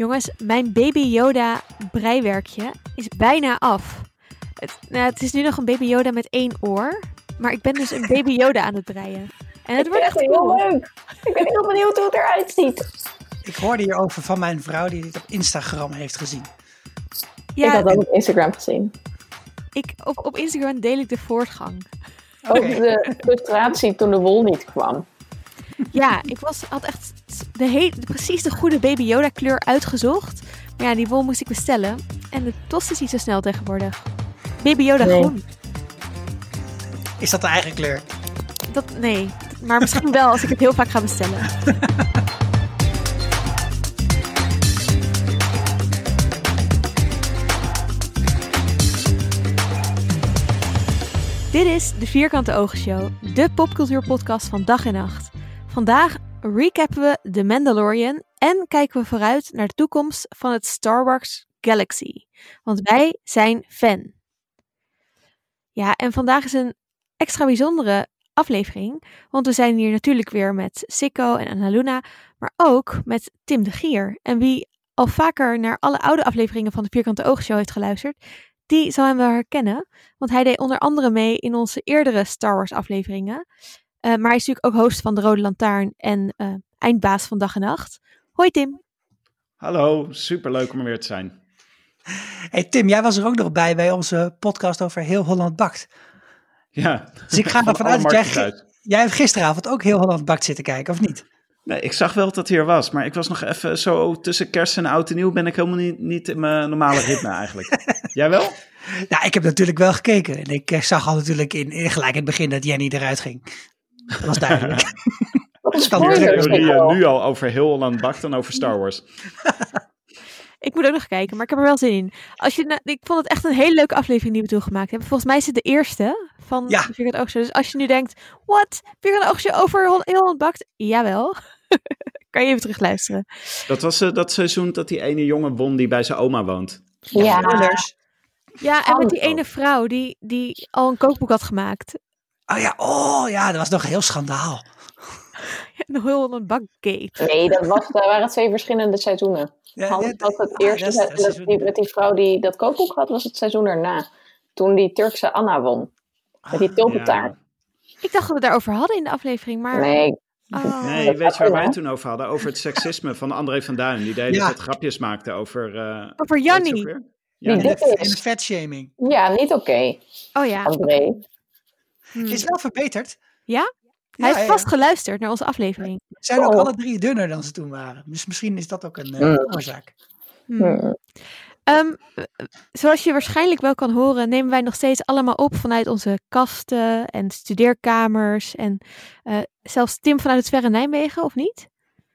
Jongens, mijn Baby Yoda breiwerkje is bijna af. Het, nou, het is nu nog een Baby Yoda met één oor. Maar ik ben dus een Baby Yoda aan het breien. En het Ik wordt echt heel cool. leuk. Ik ben heel benieuwd hoe het eruit ziet. Ik hoorde hierover van mijn vrouw die dit op Instagram heeft gezien. ik Ja, had dat op Instagram gezien. ik, op, op Instagram deel ik de voortgang. Ook de frustratie toen de wol niet kwam. Ja, ik was, had echt de precies de goede Baby Yoda kleur uitgezocht. Maar ja, die wol moest ik bestellen. En de tost is niet zo snel tegenwoordig. Baby Yoda Nee. groen. Is dat de eigen kleur? Dat, nee, maar misschien wel als ik het heel vaak ga bestellen. Dit is de Vierkante Ogen Show, de popcultuurpodcast van dag en nacht. Vandaag recappen we The Mandalorian en kijken we vooruit naar de toekomst van het Star Wars Galaxy. Want wij zijn fan. Ja, en vandaag is een extra bijzondere aflevering. Want we zijn hier natuurlijk weer met Sikko en Annaluna, maar ook met Tim de Gier. En wie al vaker naar alle oude afleveringen van de Vierkante Ogen Show heeft geluisterd, die zal hem wel herkennen. Want hij deed onder andere mee in onze eerdere Star Wars afleveringen. Eh, maar hij is natuurlijk ook host van de Rode Lantaarn en eh, eindbaas van Dag en Nacht. Hoi Tim. Hallo, superleuk om er weer te zijn. Hey Tim, jij was er ook nog bij bij onze podcast over Heel Holland Bakt. Ja. Dus ik ga Van ervan uit dat jij, uit. hebt gisteravond ook Heel Holland Bakt zitten kijken, of niet? Nee, ik zag wel dat het hier was, maar ik was nog even zo tussen kerst en oud en nieuw ben ik helemaal niet, niet in mijn normale ritme eigenlijk. Jij wel? Nou, ik heb natuurlijk wel gekeken. En ik eh, zag al natuurlijk in, in gelijk in het begin dat Jenny eruit ging. Dat was duidelijk. Natuurlijk spoiler. Theorieën Sikko. nu al over heel Holland Bakt dan over Star Wars. Ik moet ook nog kijken, maar ik heb er wel zin in. Als je, na- ik vond het echt een hele leuke aflevering die we toen gemaakt hebben. Volgens mij is het de eerste van Ja. Vierkante Oogshow. Dus als je nu denkt, wat? Vierkante Oogshow over heel Holland bakt? Jawel. kan je even terugluisteren. Dat was eh, dat seizoen dat die ene jongen won die bij zijn oma woont. Ja, Spoilers. Ja, en met die ene vrouw die, die al een kookboek had gemaakt. Oh ja, oh ja, dat was nog een heel schandaal. Een Holland bakgate. nee, dat, was, dat waren twee verschillende seizoenen. Ja, Hans ja, was het ah, eerste dat dat dat die, met die vrouw die dat kookboek had, was het seizoen erna. Toen die Turkse Anna won. Met die tulpentaart. Ik dacht dat we het daarover hadden in de aflevering, maar... Nee, Oh. Nee, dat weet je waar wij het toen over hadden? Over het seksisme van André van Duin. Die de hele Ja. tijd grapjes maakte over... eh, Over Jannie. Die En de, is. en de vetshaming. ja, niet oké, Oh ja. André. Hm. Is wel verbeterd. Ja? Ja, Hij heeft ja. vast geluisterd naar onze aflevering. Ze zijn ook Oh. alle drie dunner dan ze toen waren. Dus misschien is dat ook een eh, Mm. oorzaak. Hm. Hmm. Ehm, eh, zoals je waarschijnlijk wel kan horen, nemen wij nog steeds allemaal op vanuit onze kasten en studeerkamers. En eh, zelfs Tim vanuit het verre Nijmegen, of niet?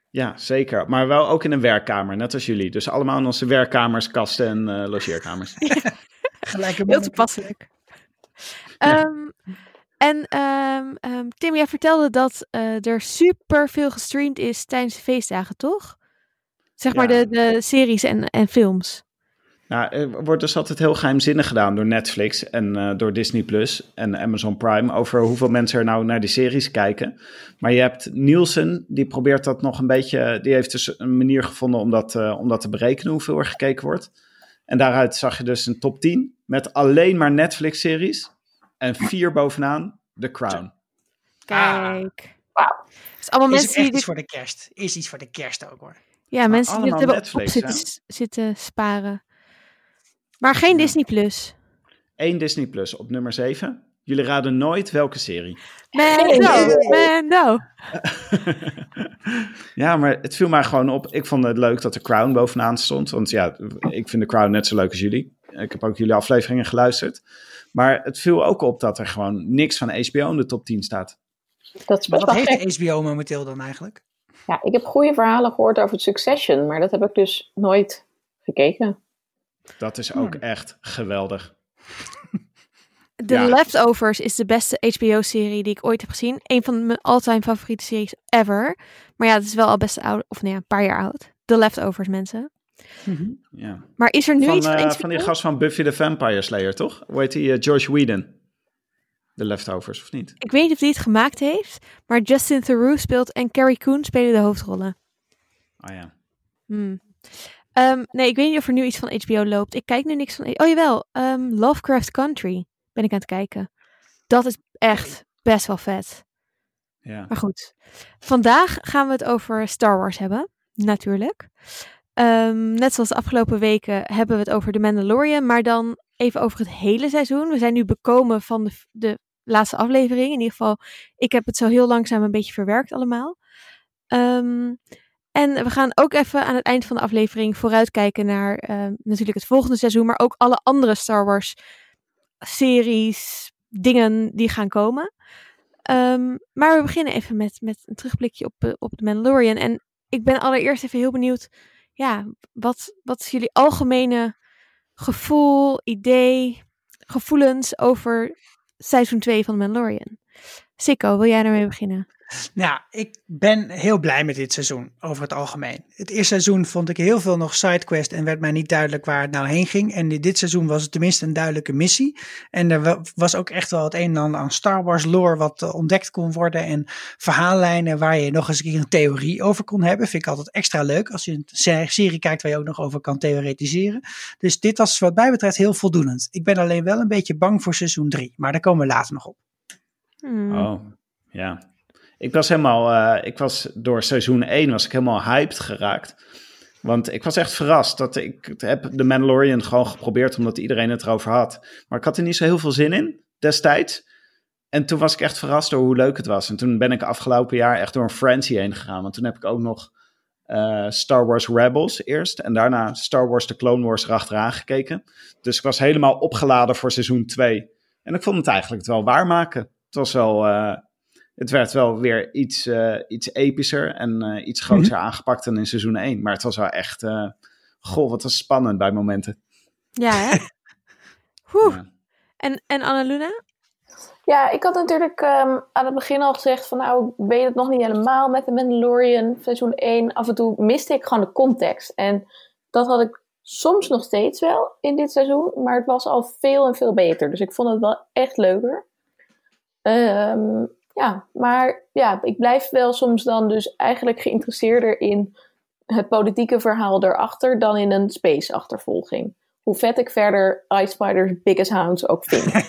Ja, zeker. Maar wel ook in een werkkamer, net als jullie. Dus allemaal in onze werkkamers, kasten en eh, logeerkamers. Gelijk Heel toepasselijk. Ehm, en ehm, ehm, Tim, jij vertelde dat eh, er super veel gestreamd is tijdens de feestdagen, toch? Zeg maar de, de series en, en films. Nou, er wordt dus altijd heel geheimzinnig gedaan door Netflix en eh, door Disney Plus en Amazon Prime over hoeveel mensen er nou naar die series kijken. Maar je hebt Nielsen, die probeert dat nog een beetje, die heeft dus een manier gevonden om dat, eh, om dat te berekenen hoeveel er gekeken wordt. En daaruit zag je dus een top 10 met alleen maar Netflix-series en vier bovenaan The Crown. Kijk. Wauw. Dus allemaal Is mensen die echt dit iets voor de kerst. Is iets voor de kerst ook hoor. Ja, mensen die het allemaal hebben op Netflix, zitten, zitten sparen. Maar geen Ja. Disney Plus. Eén Disney Plus op nummer 7. Jullie raden nooit welke serie. Mando, Mando. ja, maar het viel mij gewoon op. Ik vond het leuk dat de Crown bovenaan stond. Want ja, ik vind de Crown net zo leuk als jullie. Ik heb ook jullie afleveringen geluisterd. Maar het viel ook op dat er gewoon niks van HBO in de top 10 staat. Dat is best wat heeft gek. HBO momenteel dan eigenlijk? Ja, ik heb goede verhalen gehoord over Succession, maar dat heb ik dus nooit gekeken. Dat is Hmm. ook echt geweldig. The Ja. Leftovers is de beste HBO-serie die ik ooit heb gezien. Een van mijn all-time favoriete series ever. Maar ja, het is wel al best oud. Of nee, een paar jaar oud. The Leftovers, mensen. Ja. Maar is er nu Van, iets van eh, van die gast van Buffy the Vampire Slayer, toch? Hoe heet die? eh, George Whedon. De Leftovers, of niet? Ik weet niet of die het gemaakt heeft. Maar Justin Theroux speelt en Carrie Coon spelen de hoofdrollen. Ah ja. Hmm. Ehm, nee, ik weet niet of er nu iets van HBO loopt. Ik kijk nu niks van... Oh jawel, um, Lovecraft Country ben ik aan het kijken. Dat is echt best wel vet. Ja. Maar goed, vandaag gaan we het over Star Wars hebben, natuurlijk. Ehm, net zoals de afgelopen weken hebben we het over The Mandalorian, maar dan even over het hele seizoen. We zijn nu bekomen van de, de laatste aflevering. In ieder geval, ik heb het zo heel langzaam een beetje verwerkt allemaal. Ehm, en we gaan ook even aan het eind van de aflevering vooruitkijken naar ehm, natuurlijk het volgende seizoen, maar ook alle andere Star Wars series, dingen die gaan komen. Ehm, maar we beginnen even met, met een terugblikje op, eh, op The Mandalorian. En ik ben allereerst even heel benieuwd, ja, wat, wat is jullie algemene gevoel, idee, gevoelens over seizoen 2 van Mandalorian? Sikko, wil jij daarmee beginnen? Nou, ik ben heel blij met dit seizoen over het algemeen. Het eerste seizoen vond ik heel veel nog sidequest en werd mij niet duidelijk waar het nou heen ging. En dit seizoen was het tenminste een duidelijke missie. En er was ook echt wel het een en ander aan Star Wars lore wat eh, ontdekt kon worden. En verhaallijnen waar je nog eens een keer een theorie over kon hebben. Vind ik altijd extra leuk als je een serie kijkt waar je ook nog over kan theoretiseren. Dus dit was wat mij betreft heel voldoenend. Ik ben alleen wel een beetje bang voor seizoen 3, maar daar komen we later nog op. Hmm. Oh, ja. Ik was helemaal, uh, ik was door seizoen 1 was ik helemaal hyped geraakt. Want ik was echt verrast dat ik heb de Mandalorian gewoon geprobeerd omdat iedereen het erover had. Maar ik had er niet zo heel veel zin in destijds. En toen was ik echt verrast door hoe leuk het was. En toen ben ik afgelopen jaar echt door een frenzy heen gegaan. Want toen heb ik ook nog uh, Star Wars Rebels eerst. En daarna Star Wars The Clone Wars erachteraan gekeken. Dus ik was helemaal opgeladen voor seizoen 2. En ik vond het eigenlijk wel waarmaken. Het was wel, uh, het werd wel weer iets, uh, iets epischer en uh, iets groter mm -hmm. aangepakt dan in seizoen 1. Maar het was wel echt, uh, goh, wat was spannend bij momenten. Ja, hè? Ja. En, en Annaluna? Ja, ik had natuurlijk um, aan het begin al gezegd van nou, ik weet het nog niet helemaal met de Mandalorian seizoen 1. Af en toe miste ik gewoon de context. En dat had ik soms nog steeds wel in dit seizoen, maar het was al veel en veel beter. Dus ik vond het wel echt leuker. Um, ja, maar ja, ik blijf wel soms dan dus eigenlijk geïnteresseerder in het politieke verhaal erachter dan in een space achtervolging. Hoe vet ik verder Ice Spiders Biggest Hounds ook vind.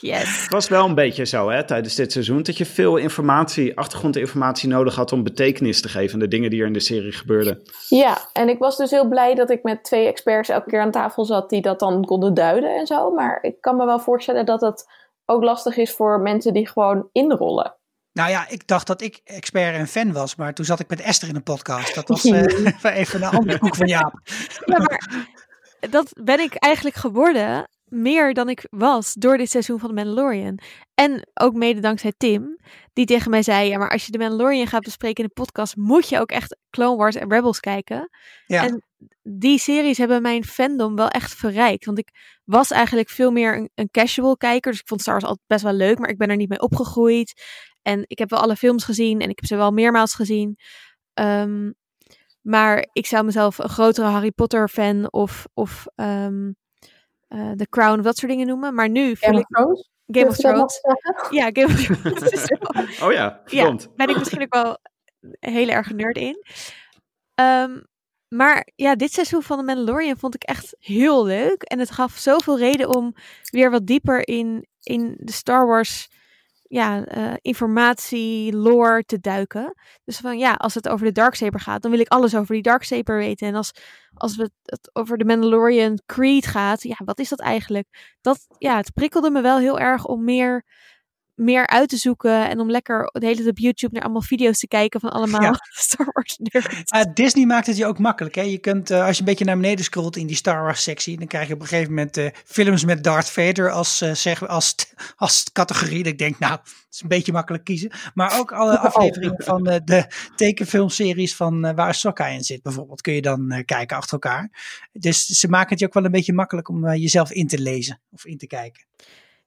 yes. Het was wel een beetje zo hè, tijdens dit seizoen dat je veel informatie, achtergrondinformatie nodig had om betekenis te geven aan de dingen die er in de serie gebeurden. Ja, en ik was dus heel blij dat ik met twee experts elke keer aan tafel zat die dat dan konden duiden en zo. Maar ik kan me wel voorstellen dat het ook lastig is voor mensen die gewoon inrollen. Nou ja, ik dacht dat ik expert en fan was, maar toen zat ik met Esther in een podcast. Dat was uh, even een andere koek van Jaap. Ja, maar dat ben ik eigenlijk geworden, meer dan ik was, door dit seizoen van The Mandalorian. En ook mede dankzij Tim, die tegen mij zei, ja, maar als je The Mandalorian gaat bespreken in de podcast, moet je ook echt Clone Wars en Rebels kijken. Ja. En die series hebben mijn fandom wel echt verrijkt. Want ik was eigenlijk veel meer een, een casual kijker. Dus ik vond Star Wars altijd best wel leuk, maar ik ben er niet mee opgegroeid. En ik heb wel alle films gezien en ik heb ze wel meermaals gezien. Um, maar ik zou mezelf een grotere Harry Potter fan of, of um, uh, The Crown of dat soort dingen noemen. Maar nu voel Game ik... of Thrones? Game of Thrones. Ja, Game of Thrones. oh ja, verdomd. Ja, ben ik misschien ook wel heel erg nerd in. Um, maar ja, dit seizoen van The Mandalorian vond ik echt heel leuk. En het gaf zoveel reden om weer wat dieper in, in de Star Wars ja, uh, informatie, lore te duiken. Dus van ja, als het over de Darksaber gaat, dan wil ik alles over die Darksaber weten. En als, als we het over de Mandalorian Creed gaat, ja, wat is dat eigenlijk? Dat, ja, het prikkelde me wel heel erg om meer meer uit te zoeken en om lekker de hele tijd op YouTube naar allemaal video's te kijken van allemaal ja. Star Wars nerds. Uh, Disney maakt het je ook makkelijk. Hè? Je kunt, uh, als je een beetje naar beneden scrolt in die Star Wars sectie, dan krijg je op een gegeven moment uh, films met Darth Vader als, uh, zeg, als, als categorie. Dat ik denk, nou, het is een beetje makkelijk kiezen. Maar ook alle afleveringen van de tekenfilmseries van waar Ahsoka in zit bijvoorbeeld, kun je dan kijken achter elkaar. Dus ze maken het je ook wel een beetje makkelijk om jezelf in te lezen of in te kijken.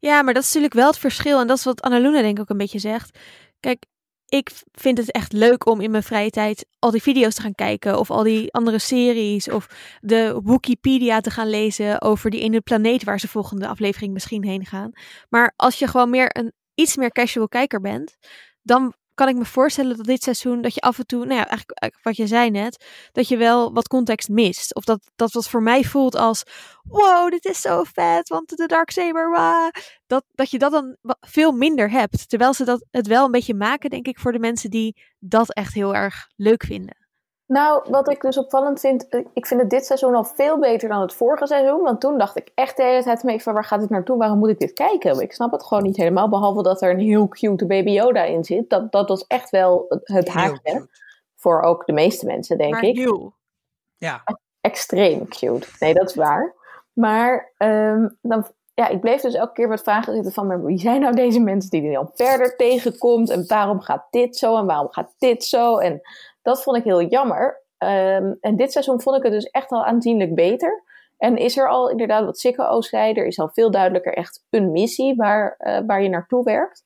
Ja, maar dat is natuurlijk wel het verschil. En dat is wat Annaluna denk ik ook een beetje zegt. Kijk, ik vind het echt leuk om in mijn vrije tijd al die video's te gaan kijken. Of al die andere series. Of de Wikipedia te gaan lezen over die ene planeet waar ze volgende aflevering misschien heen gaan. Maar als je gewoon meer een iets meer casual kijker bent, dan kan ik me voorstellen dat dit seizoen, dat je af en toe, nou ja, eigenlijk wat je zei net, dat je wel wat context mist. Of dat, dat wat voor mij voelt als, wow, dit is zo vet, want de Darksaber, wah. Dat, dat je dat dan veel minder hebt. Terwijl ze dat het wel een beetje maken, denk ik, voor de mensen die dat echt heel erg leuk vinden. Nou, wat ik dus opvallend vind, eh, ik vind het dit seizoen al veel beter dan het vorige seizoen. Want toen dacht ik echt de hele tijd mee van waar gaat dit naartoe? Waarom moet ik dit kijken? Ik snap het gewoon niet helemaal. Behalve dat er een heel cute baby Yoda in zit. Dat, dat was echt wel het haakje. Voor ook de meeste mensen, denk maar ik. Ja. Extreem cute. Nee, dat is waar. Maar um, dan, ja, ik bleef dus elke keer met vragen zitten van... Maar wie zijn nou deze mensen die hij dan verder tegenkomt? En waarom gaat dit zo? En waarom gaat dit zo? En dat vond ik heel jammer. Ehm, en dit seizoen vond ik het dus echt al aanzienlijk beter. En is er al inderdaad, wat Sikko zei, er is al veel duidelijker echt een missie waar, uh, waar je naartoe werkt.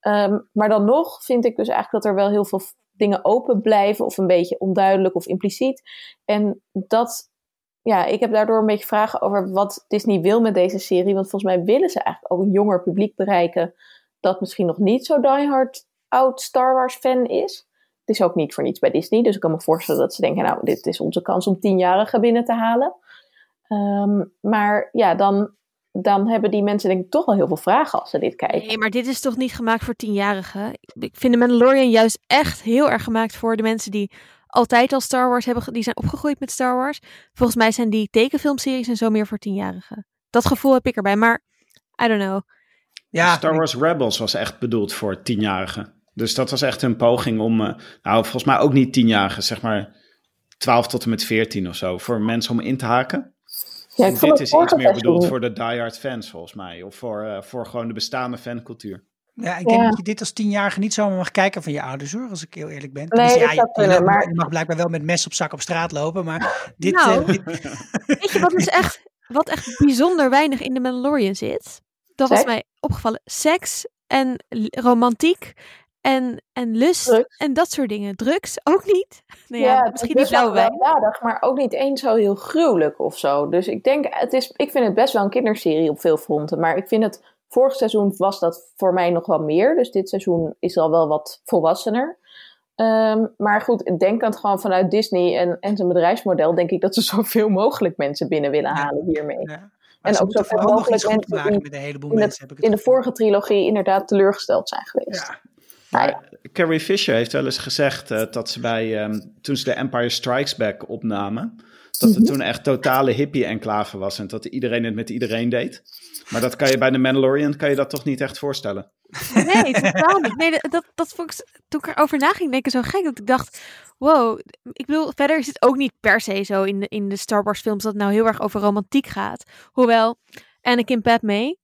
Um, maar dan nog vind ik dus eigenlijk dat er wel heel veel dingen open blijven of een beetje onduidelijk of impliciet. En dat, ja, ik heb daardoor een beetje vragen over wat Disney wil met deze serie. Want volgens mij willen ze eigenlijk ook een jonger publiek bereiken dat misschien nog niet zo diehard oud Star Wars fan is. Het is ook niet voor niets bij Disney. Dus ik kan me voorstellen dat ze denken, nou, dit is onze kans om tienjarigen binnen te halen. Um, maar ja, dan, dan hebben die mensen denk ik toch wel heel veel vragen als ze dit kijken. Nee, maar dit is toch niet gemaakt voor tienjarigen? Ik vind de Mandalorian juist echt heel erg gemaakt voor de mensen die altijd al Star Wars hebben, die zijn opgegroeid met Star Wars. Volgens mij zijn die tekenfilmseries en zo meer voor tienjarigen. Dat gevoel heb ik erbij, maar I don't know. Ja, Star Wars Rebels was echt bedoeld voor tienjarigen. Dus dat was echt een poging om, uh, nou volgens mij ook niet tienjarigen, zeg maar 12 tot en met 14 of zo, voor mensen om in te haken. Ja, ik dit is iets meer bedoeld voor de diehard fans volgens mij, of voor, uh, voor gewoon de bestaande fancultuur. Ja, ik denk ja. dat je dit als tienjarige niet zomaar mag kijken van je ouders hoor, als ik heel eerlijk ben. Nee, dus ja, je, kunnen, maar... je, mag blijkbaar wel met mes op zak op straat lopen, maar dit... Nou, uh, dit... Weet je wat dus echt, wat echt bijzonder weinig in de Mandalorian zit? Dat was mij opgevallen. Seks en romantiek en, en lust Drugs. en dat soort dingen. Drugs ook niet. Nou ja, misschien is niet blauwe wel wijn. maar ook niet eens zo heel gruwelijk of zo. Dus ik denk, het is, ik vind het best wel een kinderserie op veel fronten. Maar ik vind het, vorig seizoen was dat voor mij nog wel meer. Dus dit seizoen is al wel wat volwassener. Um, maar goed, ik denk aan het gewoon vanuit Disney en, en zijn bedrijfsmodel, denk ik dat ze zoveel mogelijk mensen binnen willen halen hiermee. Ja. En ze ook iets mogelijk goed mensen maken die met een heleboel in, mensen. het, heb ik in het de vorige trilogie inderdaad teleurgesteld zijn geweest. Ja. Nou ja. Carrie Fisher heeft wel eens gezegd uh, dat ze bij, um, toen ze de Empire Strikes Back opnamen, dat het Mhm. toen echt totale hippie-enclave was en dat iedereen het met iedereen deed. Maar dat kan je bij de Mandalorian, kan je dat toch niet echt voorstellen? Nee, totaal niet. Nee, dat, dat vond ik, toen ik erover na ging denken, zo gek dat ik dacht, wow, ik bedoel, verder is het ook niet per se zo in de, in de Star Wars films dat het nou heel erg over romantiek gaat. Hoewel, Anakin Padme,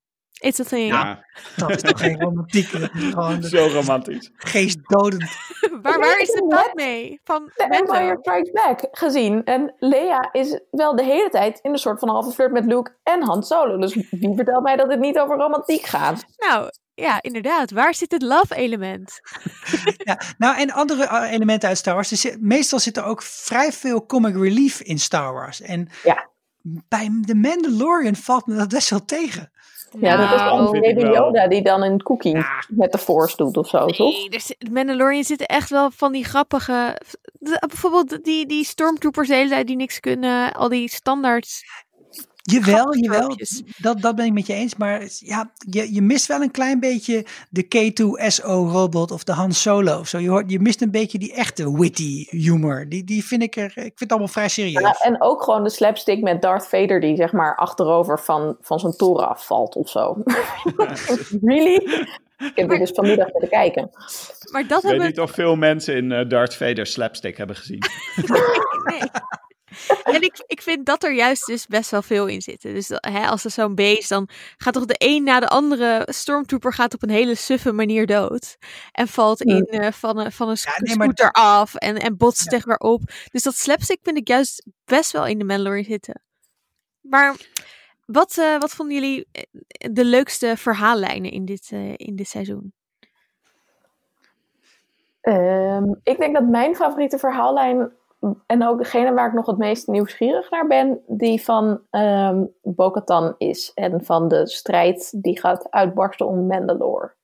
it's a thing. Ja, Dat is toch geen romantiek. Dat is gewoon zo romantisch. geestdodend. waar, waar is de net Padme van de Mando? Empire Strikes Back gezien. En Leia is wel de hele tijd in een soort van halve flirt met Luke en Han Solo. Dus wie vertelt mij dat het niet over romantiek gaat? Nou, ja, inderdaad. Waar zit het love element? Ja, nou, en andere uh, elementen uit Star Wars. Er zit- meestal zit er ook vrij veel comic relief in Star Wars. En Ja. bij The Mandalorian valt me dat best wel tegen. Ja, dat is Nou, dan ik Baby. Yoda die dan een cookie Ja. met de Force doet of zo, toch? Nee, er zit, Mandalorian zitten echt wel van die grappige... de- bijvoorbeeld die, die stormtroopers de hele tijd die niks kunnen. Al die standaard... Jawel, jawel. Dat, dat ben ik met je eens. Maar ja, je, je mist wel een klein beetje de K2SO-robot of de Han Solo of zo. Je, hoort, je mist een beetje die echte witty humor. Die, die vind ik er... Ik vind het allemaal vrij serieus. Ja, en ook gewoon de slapstick met Darth Vader die zeg maar achterover van, van zijn toren afvalt of zo. really? Ik heb er dus vanmiddag zitten kijken. Maar dat Ik weet hebben niet of veel mensen in uh, Darth Vader slapstick hebben gezien. nee. En ik, ik vind dat er juist dus best wel veel in zitten. Dus hè, als er zo'n beest, dan gaat toch de een na de andere stormtrooper gaat op een hele suffe manier dood. En valt in eh, van een, van een Ja, nee, scooter af en, en botst Ja. tegen weer op. Dus dat slapstick vind ik juist best wel in de Mandalorian zitten. Maar wat, eh, wat vonden jullie eh, de leukste verhaallijnen in dit, eh, in dit seizoen? Ehm, ik denk dat mijn favoriete verhaallijn, en ook degene waar ik nog het meest nieuwsgierig naar ben, die van ehm Bo-Katan is. En van de strijd die gaat uitbarsten om Mandalore.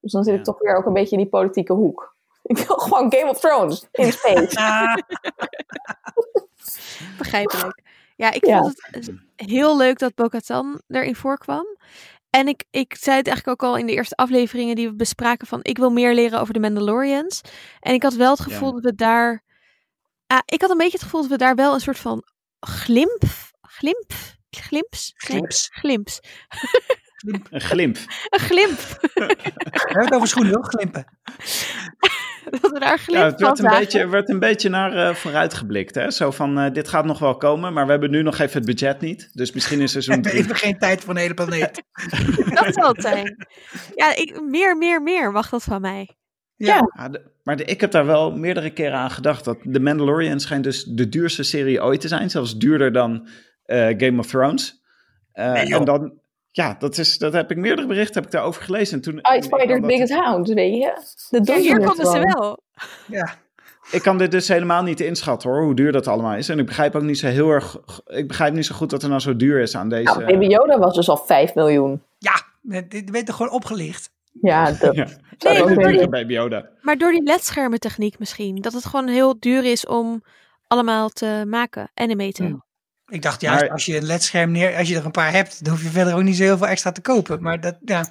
Dus dan zit ik toch weer ook een beetje in die politieke hoek. Ik wil gewoon Game of Thrones in space. Begrijpelijk. Ja, ik Ja. vond het heel leuk dat Bo-Katan erin voorkwam. En ik, ik zei het eigenlijk ook al in de eerste afleveringen die we bespraken van ik wil meer leren over de Mandalorians. En ik had wel het gevoel Ja. dat we daar... Ah, ik had een beetje het gevoel dat we daar wel een soort van glimp... Glimp? Glimps? Glimps. Glimps. Een glimp. Een glimp. we hebben het over schoenen, hoor, glimpen. dat we daar glimp Ja, het van werd een, beetje, werd een beetje naar eh, vooruit geblikt. Hè? Zo van, eh, dit gaat nog wel komen, maar we hebben nu nog even het budget niet. Dus misschien in seizoen We 3. hebben geen tijd voor een hele planeet. Dat zal het zijn. Ja, ik, meer, meer, meer mag dat van mij. Ja, Ja, de- maar de- ik heb daar wel meerdere keren aan gedacht. Dat The Mandalorian schijnt dus de duurste serie ooit te zijn. Zelfs duurder dan eh, Game of Thrones. Eh, Nee, en dan, ja, dat, is, dat heb ik meerdere berichten heb ik daarover gelezen. En toen, kan dat- biggest hound, weet je. De Ja, hier konden ze wel. ja. ik kan dit dus helemaal niet inschatten hoor, hoe duur dat allemaal is. En ik begrijp ook niet zo heel erg, ik begrijp niet zo goed dat er nou zo duur is aan deze... Nou, Baby Yoda was dus al 5 miljoen. ja, dit werd er gewoon opgelicht. Ja, dat, Ja. zou Nee, ook die- Baby Yoda. Maar door die ledschermentechniek misschien. Dat het gewoon heel duur is om allemaal te maken. Animaten. Hmm. Ik dacht juist, Maar- als je een ledscherm neer, als je er een paar hebt, dan hoef je verder ook niet zo heel veel extra te kopen. Maar dat, ja,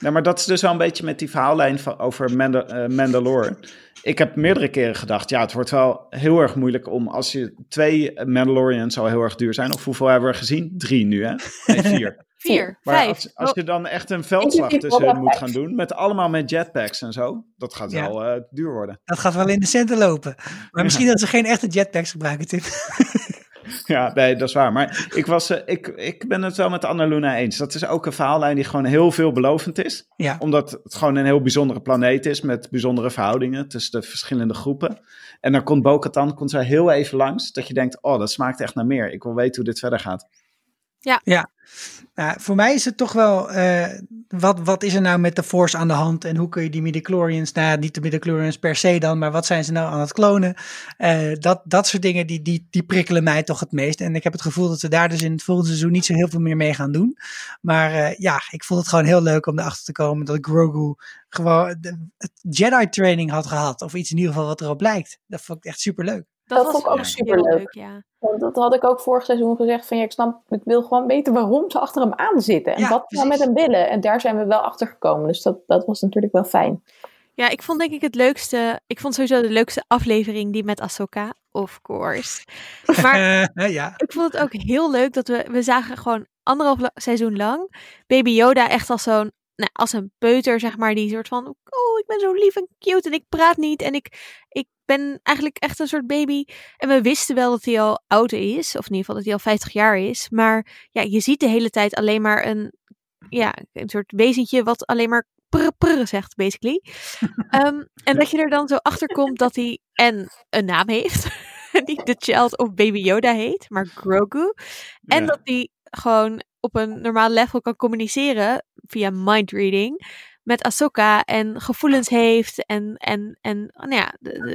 Nee, maar dat is dus wel een beetje met die verhaallijn van, over Manda eh, Mandalore. Ik heb meerdere keren gedacht, ja, het wordt wel heel erg moeilijk om als je twee Mandalorians al heel erg duur zijn. Of hoeveel hebben we er gezien? Drie nu, hè? Nee, vier. Vier, Maar vijf. als, als Oh, je dan echt een veldslag tussen hen moet gaan doen, met allemaal met jetpacks en zo, dat gaat Ja. wel eh, duur worden. dat gaat wel in de centen lopen. Maar misschien dat ze geen echte jetpacks gebruiken, Tim. Ja, nee, dat is waar. Maar ik, was, eh, ik, ik ben het wel met Annaluna eens. Dat is ook een verhaallijn die gewoon heel veelbelovend is. Ja, Omdat het gewoon een heel bijzondere planeet is met bijzondere verhoudingen tussen de verschillende groepen. En dan komt Bo-Katan, komt zij heel even langs, dat je denkt, oh, dat smaakt echt naar meer. Ik wil weten hoe dit verder gaat. Nou, voor mij is het toch wel, eh, wat, wat is er nou met de Force aan de hand en hoe kun je die midichlorians, nou ja, niet de midichlorians per se dan, maar wat zijn ze nou aan het klonen? Eh, dat, dat soort dingen, die, die, die prikkelen mij toch het meest. En ik heb het gevoel dat ze daar dus in het volgende seizoen niet zo heel veel meer mee gaan doen. Maar eh, ja, ik vond het gewoon heel leuk om erachter te komen dat Grogu gewoon de, Jedi training had gehad. Of iets in ieder geval wat erop lijkt. Dat vond ik echt super leuk. Dat was vond ik ook heel superleuk. ja. Want dat had ik ook vorig seizoen gezegd. Van ja, ik snap, ik wil gewoon weten waarom ze achter hem aan zitten. En Ja, wat ze nou met hem willen. En daar zijn we wel achter gekomen. Dus dat, dat was natuurlijk wel fijn. ja, ik vond denk ik het leukste. Ik vond sowieso de leukste aflevering die met Ahsoka. Of course. Maar Eh, ja, ik vond het ook heel leuk dat we, we zagen gewoon anderhalf seizoen lang Baby Yoda echt als zo'n, nou, als een peuter zeg maar, die soort van, oh ik ben zo lief en cute en ik praat niet en ik, ik ben eigenlijk echt een soort baby. En we wisten wel dat hij al oud is, of in ieder geval dat hij al 50 jaar is, maar ja, je ziet de hele tijd alleen maar een, ja, een soort wezentje wat alleen maar prr prr zegt, basically. Ehm, en dat je er dan zo achter komt dat hij en een naam heeft. Niet de child of baby Yoda heet, maar Grogu. En Ja. dat hij gewoon op een normaal level kan communiceren via mindreading met Ahsoka en gevoelens heeft en, en, en nou ja,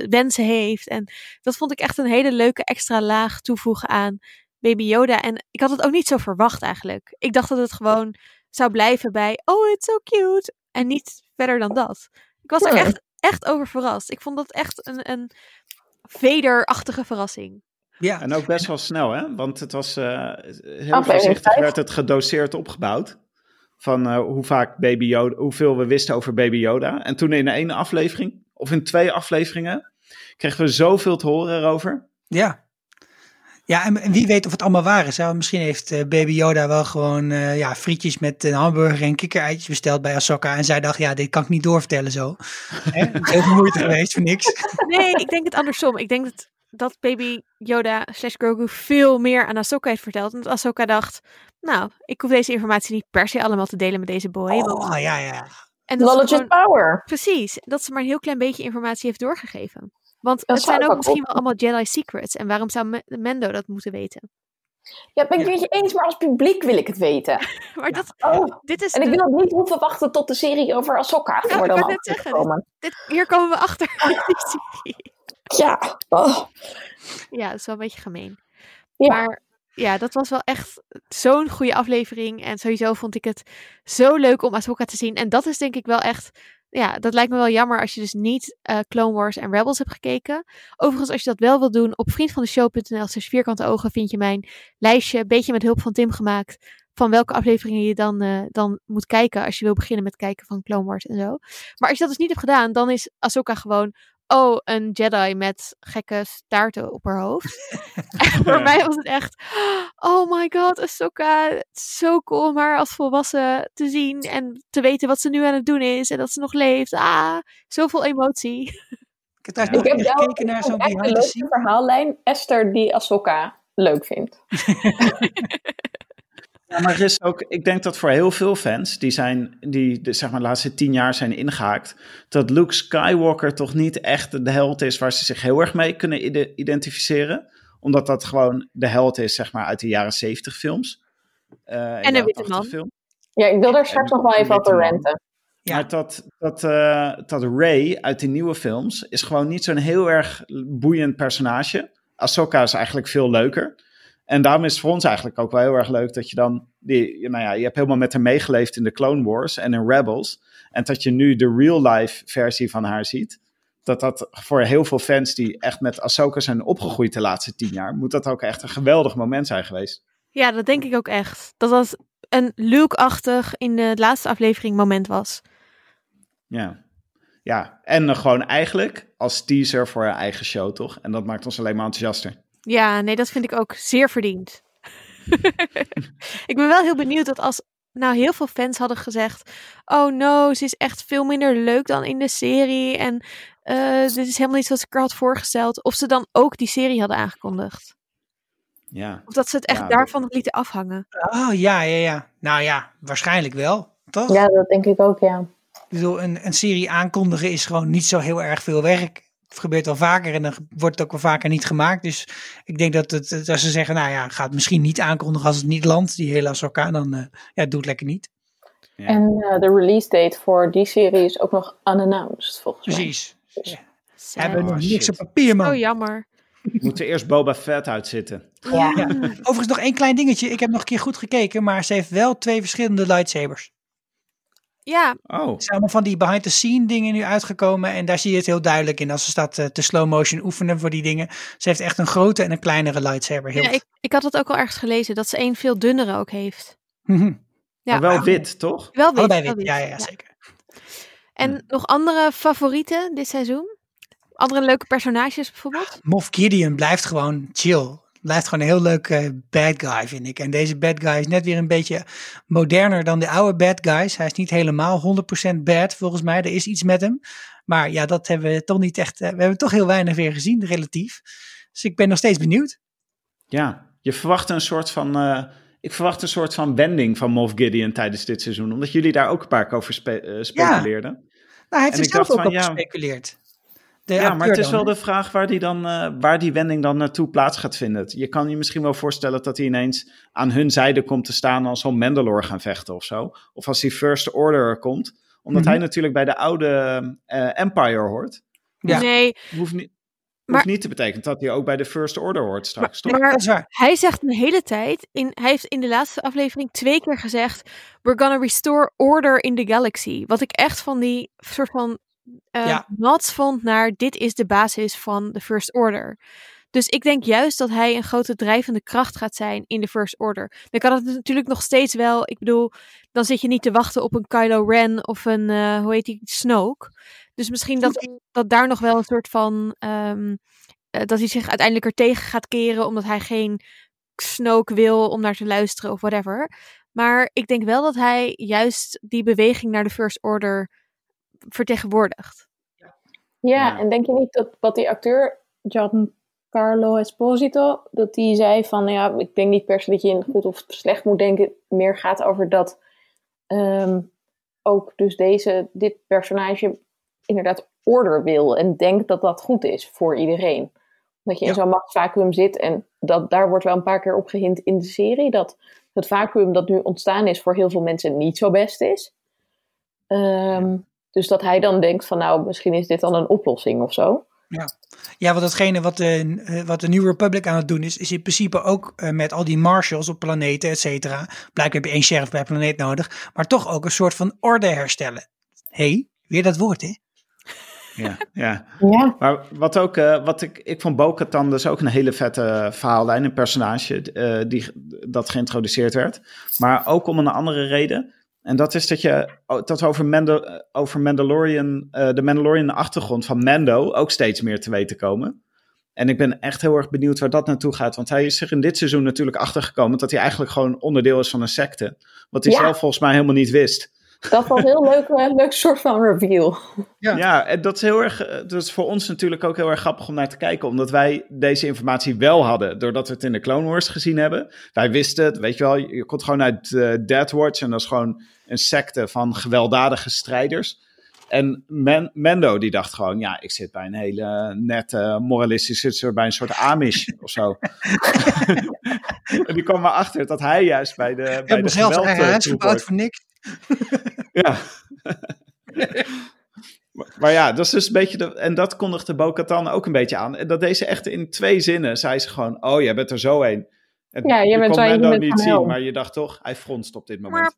wensen heeft. En dat vond ik echt een hele leuke extra laag toevoegen aan Baby Yoda. En ik had het ook niet zo verwacht eigenlijk. Ik dacht dat het gewoon zou blijven bij, oh, it's so cute. En niet verder dan dat. Ik was er echt, echt over verrast. Ik vond dat echt een, een vederachtige verrassing. Ja. En ook best wel snel, hè? Want het was eh, heel voorzichtig werd het gedoseerd opgebouwd. Van eh, hoe vaak Baby Yoda, hoeveel we wisten over Baby Yoda. En toen in één aflevering, of in twee afleveringen, kregen we zoveel te horen erover. Ja. Ja, en, en wie weet of het allemaal waar is. Hè? Misschien heeft eh, Baby Yoda wel gewoon eh, ja, frietjes met een hamburger en kikkereitjes besteld bij Ahsoka. En zij dacht, ja, dit kan ik niet doorvertellen zo. Hè? Het is heel moeite geweest voor niks. Nee, ik denk het andersom. Ik denk dat, dat baby Yoda slash Grogu veel meer aan Ahsoka heeft verteld. En dat Ahsoka dacht, nou, ik hoef deze informatie niet per se allemaal te delen met deze boy. want- Oh, ja, ja. en dat Knowledge gewoon- power. Precies, dat ze maar een heel klein beetje informatie heeft doorgegeven. Want Dat het zijn ook ook misschien wel allemaal Jedi secrets. En waarom zou Me- Mendo dat moeten weten? Ja, ben ik Ja. het met je eens. Maar als publiek wil ik het weten. Maar dat, Oh. dit is En ik de- wil niet hoeven wachten tot de serie over Ahsoka ik voor wou dan komen. dit, hier komen we achter. Die serie. Ja. Oh. ja, dat is wel een beetje gemeen. Ja. Maar ja, dat was wel echt zo'n goede aflevering. En sowieso vond ik het zo leuk om Ahsoka te zien. En dat is denk ik wel echt ja, dat lijkt me wel jammer als je dus niet uh, Clone Wars en Rebels hebt gekeken. Overigens, als je dat wel wil doen, op vriendvandeshow.nl slash vierkante ogen vind je mijn lijstje, een beetje met hulp van Tim gemaakt, van welke afleveringen je dan, uh, dan moet kijken als je wil beginnen met kijken van Clone Wars en zo. Maar als je dat dus niet hebt gedaan, dan is Ahsoka gewoon oh, een Jedi met gekke staarten op haar hoofd. en voor mij was het echt, oh my god, Ahsoka, zo cool om haar als volwassen te zien en te weten wat ze nu aan het doen is en dat ze nog leeft. Ah, zoveel emotie. Ik heb, ja. ik heb gekeken naar zo'n behind the verhaallijn. Esther die Ahsoka leuk vindt. Ja, maar er is ook, ik denk dat voor heel veel fans die zijn, die de, zeg maar, de laatste tien jaar zijn ingehaakt, dat Luke Skywalker toch niet echt de held is waar ze zich heel erg mee kunnen identificeren. Omdat dat gewoon de held is, zeg maar, uit de jaren zeventig films. Uh, en een witte man. Film. Ja, ik wil daar straks nog wel even over renten. Ja. Maar dat, dat, uh, dat Ray uit die nieuwe films is gewoon niet zo'n heel erg boeiend personage. Ahsoka is eigenlijk veel leuker. En daarom is het voor ons eigenlijk ook wel heel erg leuk dat je dan, die, nou ja, je hebt helemaal met haar meegeleefd in de Clone Wars en in Rebels. En dat je nu de real-life versie van haar ziet. Dat dat voor heel veel fans die echt met Ahsoka zijn opgegroeid de laatste tien jaar, moet dat ook echt een geweldig moment zijn geweest. Ja, dat denk ik ook echt. Dat dat een Luke-achtig in de laatste aflevering moment was. Ja. Ja, en gewoon eigenlijk als teaser voor haar eigen show, toch? En dat maakt ons alleen maar enthousiaster. Ja, nee, dat vind ik ook zeer verdiend. ik ben wel heel benieuwd dat als nou heel veel fans hadden gezegd: Oh no, ze is echt veel minder leuk dan in de serie. En uh, dit is helemaal niet zoals ik er had voorgesteld. Of ze dan ook die serie hadden aangekondigd. Ja. Of dat ze het echt ja, daarvan dat... lieten afhangen. Oh ja, ja, ja. Nou ja, waarschijnlijk wel. Toch? Ja, dat denk ik ook, ja. Ik bedoel, een, een serie aankondigen is gewoon niet zo heel erg veel werk. Het gebeurt wel vaker en dan wordt het ook wel vaker niet gemaakt. Dus ik denk dat, het, als ze zeggen, nou ja, ga het misschien niet aankondigen als het niet landt, die hele Ahsoka, dan uh, ja, doe het lekker niet. Ja. En uh, de release date voor die serie is ook nog unannounced, volgens mij. Precies. Ja. We hebben nog niks op papier, man. Oh, jammer. Moeten eerst Boba Fett uitzitten. Ja. ja. Overigens nog één klein dingetje. Ik heb nog een keer goed gekeken, maar ze heeft wel twee verschillende lightsabers. Ja. Oh. Er zijn allemaal van die behind the scene dingen nu uitgekomen. En daar zie je het heel duidelijk in als ze staat te slow motion oefenen voor die dingen. Ze heeft echt een grote en een kleinere lightsaber. Heel ja, ik, ik had het ook al ergens gelezen. Dat ze één veel dunnere ook heeft. Mhm. ja. Maar wel wit, toch? Wel wit. Allebei wit. wit, ja, ja, zeker. En nog andere favorieten dit seizoen? Andere leuke personages bijvoorbeeld? Moff Gideon blijft gewoon chill blijft gewoon een heel leuk uh, bad guy, vind ik. En deze bad guy is net weer een beetje moderner dan de oude bad guys. Hij is niet helemaal 100% bad, volgens mij. Er is iets met hem. Maar ja, dat hebben we toch niet echt. Uh, we hebben toch heel weinig weer gezien, relatief. Dus ik ben nog steeds benieuwd. Ja, je verwacht een soort van. Uh, ik verwacht een soort van wending van Moff Gideon tijdens dit seizoen. Omdat jullie daar ook een paar keer over spe speculeerden. Ja. Nou, hij heeft er zelf ook van, op ja, gespeculeerd ja, maar het is wel de vraag waar die, dan, uh, waar die wending dan naartoe plaats gaat vinden. Je kan je misschien wel voorstellen dat hij ineens aan hun zijde komt te staan als zo'n Mandalore gaan vechten of zo. Of als hij First Order komt. Omdat mm -hmm. hij natuurlijk bij de oude uh, Empire hoort. Ja. Nee. Hoeft niet, maar, hoeft niet te betekenen dat hij ook bij de First Order hoort straks, maar, maar, dat is waar. Hij zegt een hele tijd, in, hij heeft in de laatste aflevering twee keer gezegd... We're gonna restore order in the galaxy. Wat ik echt van die soort van uh, ja. vond naar dit is de basis van de First Order. Dus ik denk juist dat hij een grote drijvende kracht gaat zijn in de First Order. Dan kan het natuurlijk nog steeds wel. Ik bedoel, dan zit je niet te wachten op een Kylo Ren of een, uh, hoe heet die, Snoke. Dus misschien dat, dat daar nog wel een soort van, um, uh, dat hij zich uiteindelijk er tegen gaat keren, omdat hij geen Snoke wil om naar te luisteren of whatever. Maar ik denk wel dat hij juist die beweging naar de First Order vertegenwoordigt. Ja, ja, en denk je niet dat wat die acteur Giancarlo Esposito, dat die zei van, ja, ik denk niet per se dat je in goed of slecht moet denken, meer gaat over dat um, ook dus deze, dit personage inderdaad order wil en denkt dat dat goed is voor iedereen. Dat je in zo'n machtsvacuum zit en dat, daar wordt wel een paar keer op gehind in de serie, dat het vacuüm dat nu ontstaan is voor heel veel mensen niet zo best is. Um, dus dat hij dan denkt van nou, misschien is dit dan een oplossing of zo. Ja, ja want datgene wat de, wat de New Republic aan het doen is, is in principe ook uh, met al die marshals op planeten, et cetera. Blijkbaar heb je één sheriff per planeet nodig, maar toch ook een soort van orde herstellen. hey, Weer dat woord, hè? Ja, ja. Ja. Maar wat ook, eh, wat ik, ik vond Bo-Katan dus ook een hele vette verhaallijn, een personage eh, die dat geïntroduceerd werd. Maar ook om een andere reden. En dat is dat je dat over, Mando, over Mandalorian, eh, de Mandalorian achtergrond van Mando ook steeds meer te weten komen. En ik ben echt heel erg benieuwd waar dat naartoe gaat. Want hij is zich in dit seizoen natuurlijk achtergekomen dat hij eigenlijk gewoon onderdeel is van een secte. Wat hij Ja. zelf volgens mij helemaal niet wist. Dat was heel leuk, een leuk soort van reveal. Ja. Ja, en dat is heel erg. eh, Dat is voor ons natuurlijk ook heel erg grappig om naar te kijken, omdat wij deze informatie wel hadden, doordat we het in de Clone Wars gezien hebben. Wij wisten het, weet je wel, je komt gewoon uit eh Death Watch en dat is gewoon een secte van gewelddadige strijders. En Men- Mendo die dacht gewoon, ja, ik zit bij een hele nette, moralistische, zit bij een soort Amish of zo. en die kwam maar achter dat hij juist bij de, bij de geweld, eigen eh, huis gebouwd voor niks. Ja. maar, ja, dat is dus een beetje. De, en dat kondigde Bo-Katan ook een beetje aan. En dat deze echt in twee zinnen zei ze gewoon: Oh, jij bent er zo een. En Ja, je je bent kon Mendo bent niet zien, maar je dacht toch, hij fronst op dit moment.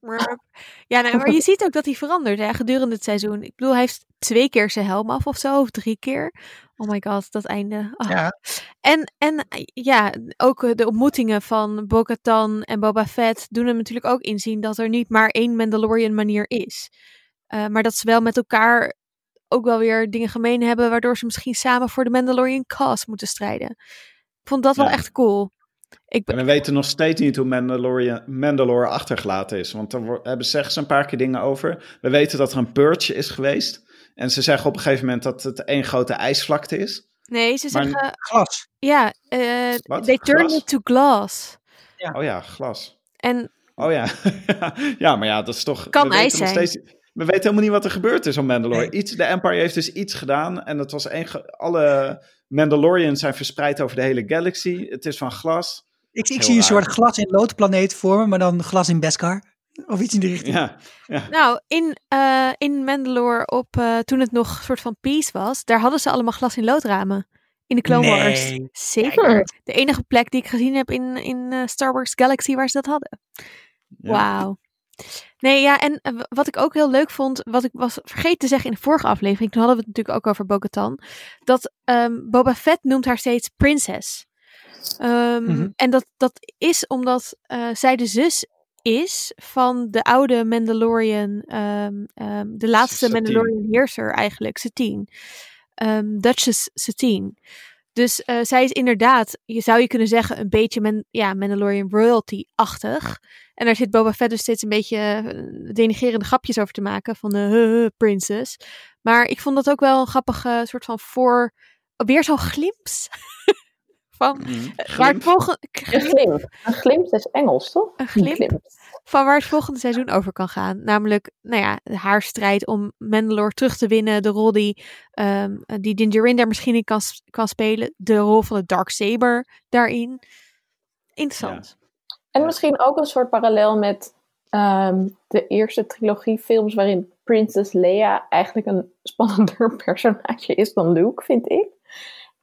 Ja, nee, maar je ziet ook dat hij verandert hè, gedurende het seizoen. Ik bedoel, hij heeft twee keer zijn helm af of zo, of drie keer. Oh my god, dat einde. Ah. Ja, En, en ja, ook de ontmoetingen van Bo-Katan en Boba Fett doen hem natuurlijk ook inzien dat er niet maar één Mandalorian manier is. Eh, maar dat ze wel met elkaar ook wel weer dingen gemeen hebben, waardoor ze misschien samen voor de Mandalorian cause moeten strijden. Ik vond dat wel echt cool. Ik ben, En we weten nog steeds niet hoe Mandalorian, Mandalore achtergelaten is. Want daar hebben ze zeggen ze een paar keer dingen over. We weten dat er een purge is geweest. En ze zeggen op een gegeven moment dat het één grote ijsvlakte is. nee, ze Maar- zeggen, glas. ja, eh they turn Glas? it to glass. Oh ja, glas. En Oh ja. ja, maar ja, dat is toch... Kan we weten ijs nog zijn. Steeds, we weten helemaal niet wat er gebeurd is op Mandalore. Nee. Iets, de Empire heeft dus iets gedaan. En dat was één... Alle Mandalorians zijn verspreid over de hele galaxy. Het is van glas. Ik, ik zie een soort glas in loodplaneet vormen, maar dan glas in Beskar. Of iets in die richting. Ja, ja. Nou, in, eh, in Mandalore, op, eh, toen het nog een soort van peace was, daar hadden ze allemaal glas in loodramen. In de Clone Nee. Wars. Zeker. De enige plek die ik gezien heb in, in eh, Star Wars Galaxy waar ze dat hadden. Ja. Wauw. Nee, ja, en eh, wat ik ook heel leuk vond, wat ik was vergeten te zeggen in de vorige aflevering, toen hadden we het natuurlijk ook over Bo-Katan, dat ehm, Boba Fett noemt haar steeds prinses. Mhm. En dat, dat is omdat eh, zij de zus is van de oude Mandalorian, ehm, de laatste Satine. Mandalorian heerser eigenlijk, Satine. Duchess Satine. Dus eh, zij is inderdaad, je zou je kunnen zeggen, een beetje ja, Mandalorian royalty-achtig. En daar zit Boba Fett dus steeds een beetje eh, denigerende grapjes over te maken van de huh, princess. Maar ik vond dat ook wel een grappige soort van voor, weer zo'n glimps. van, Mhm. waar het Glimp. volgende, Een glimp. Een glimp is Engels, toch? een glimp van waar het volgende seizoen over kan gaan. Namelijk, nou ja, haar strijd om Mandalore terug te winnen. De rol die, ehm die Din Djarin daar misschien in kan, kan spelen. De rol van de Dark Saber daarin. Interessant. En misschien ook een soort parallel met ehm, de eerste trilogie films waarin Princess Leia eigenlijk een spannender personage is dan Luke, vind ik.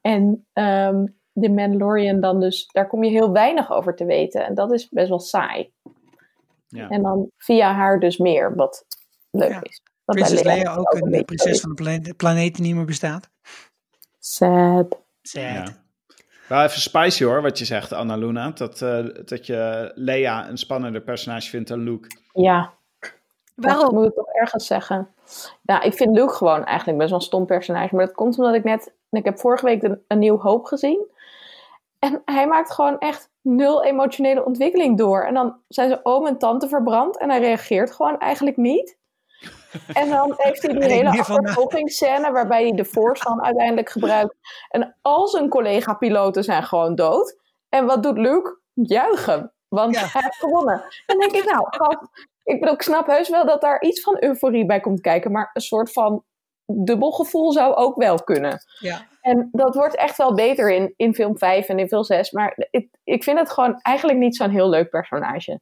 En ehm de Mandalorian dan dus, daar kom je heel weinig over te weten. En dat is best wel saai. Ja. En dan via haar dus meer, wat leuk Ja. is. Wat bij Prinses Leia ook een prinses van de planeet, planeet die niet meer bestaat. Sad. Sad. Ja. Wel even spicy hoor, wat je zegt, Anna Luna. Dat, eh, dat je Leia een spannender personage vindt dan Luke. Ja, Dat Waarom? moet ik toch ergens zeggen. Nou, ik vind Luke gewoon eigenlijk best wel een stom personage. Maar dat komt omdat ik net... Ik heb vorige week een, een nieuw hoop gezien. En hij maakt gewoon echt nul emotionele ontwikkeling door. En dan zijn zijn oom en tante verbrand. En hij reageert gewoon eigenlijk niet. En dan heeft hij die hele nou- achtervolgingsscène... waarbij hij de dan uiteindelijk gebruikt. En al zijn collega-piloten zijn gewoon dood. En wat doet Luke? Juichen. Want Ja. hij heeft gewonnen. Dan denk ik, nou, ik bedoel, ik snap heus wel dat daar iets van euforie bij komt kijken, maar een soort van dubbel gevoel zou ook wel kunnen. Ja. En dat wordt echt wel beter in, in film 5 en in film 6, maar ik, ik vind het gewoon eigenlijk niet zo'n heel leuk personage.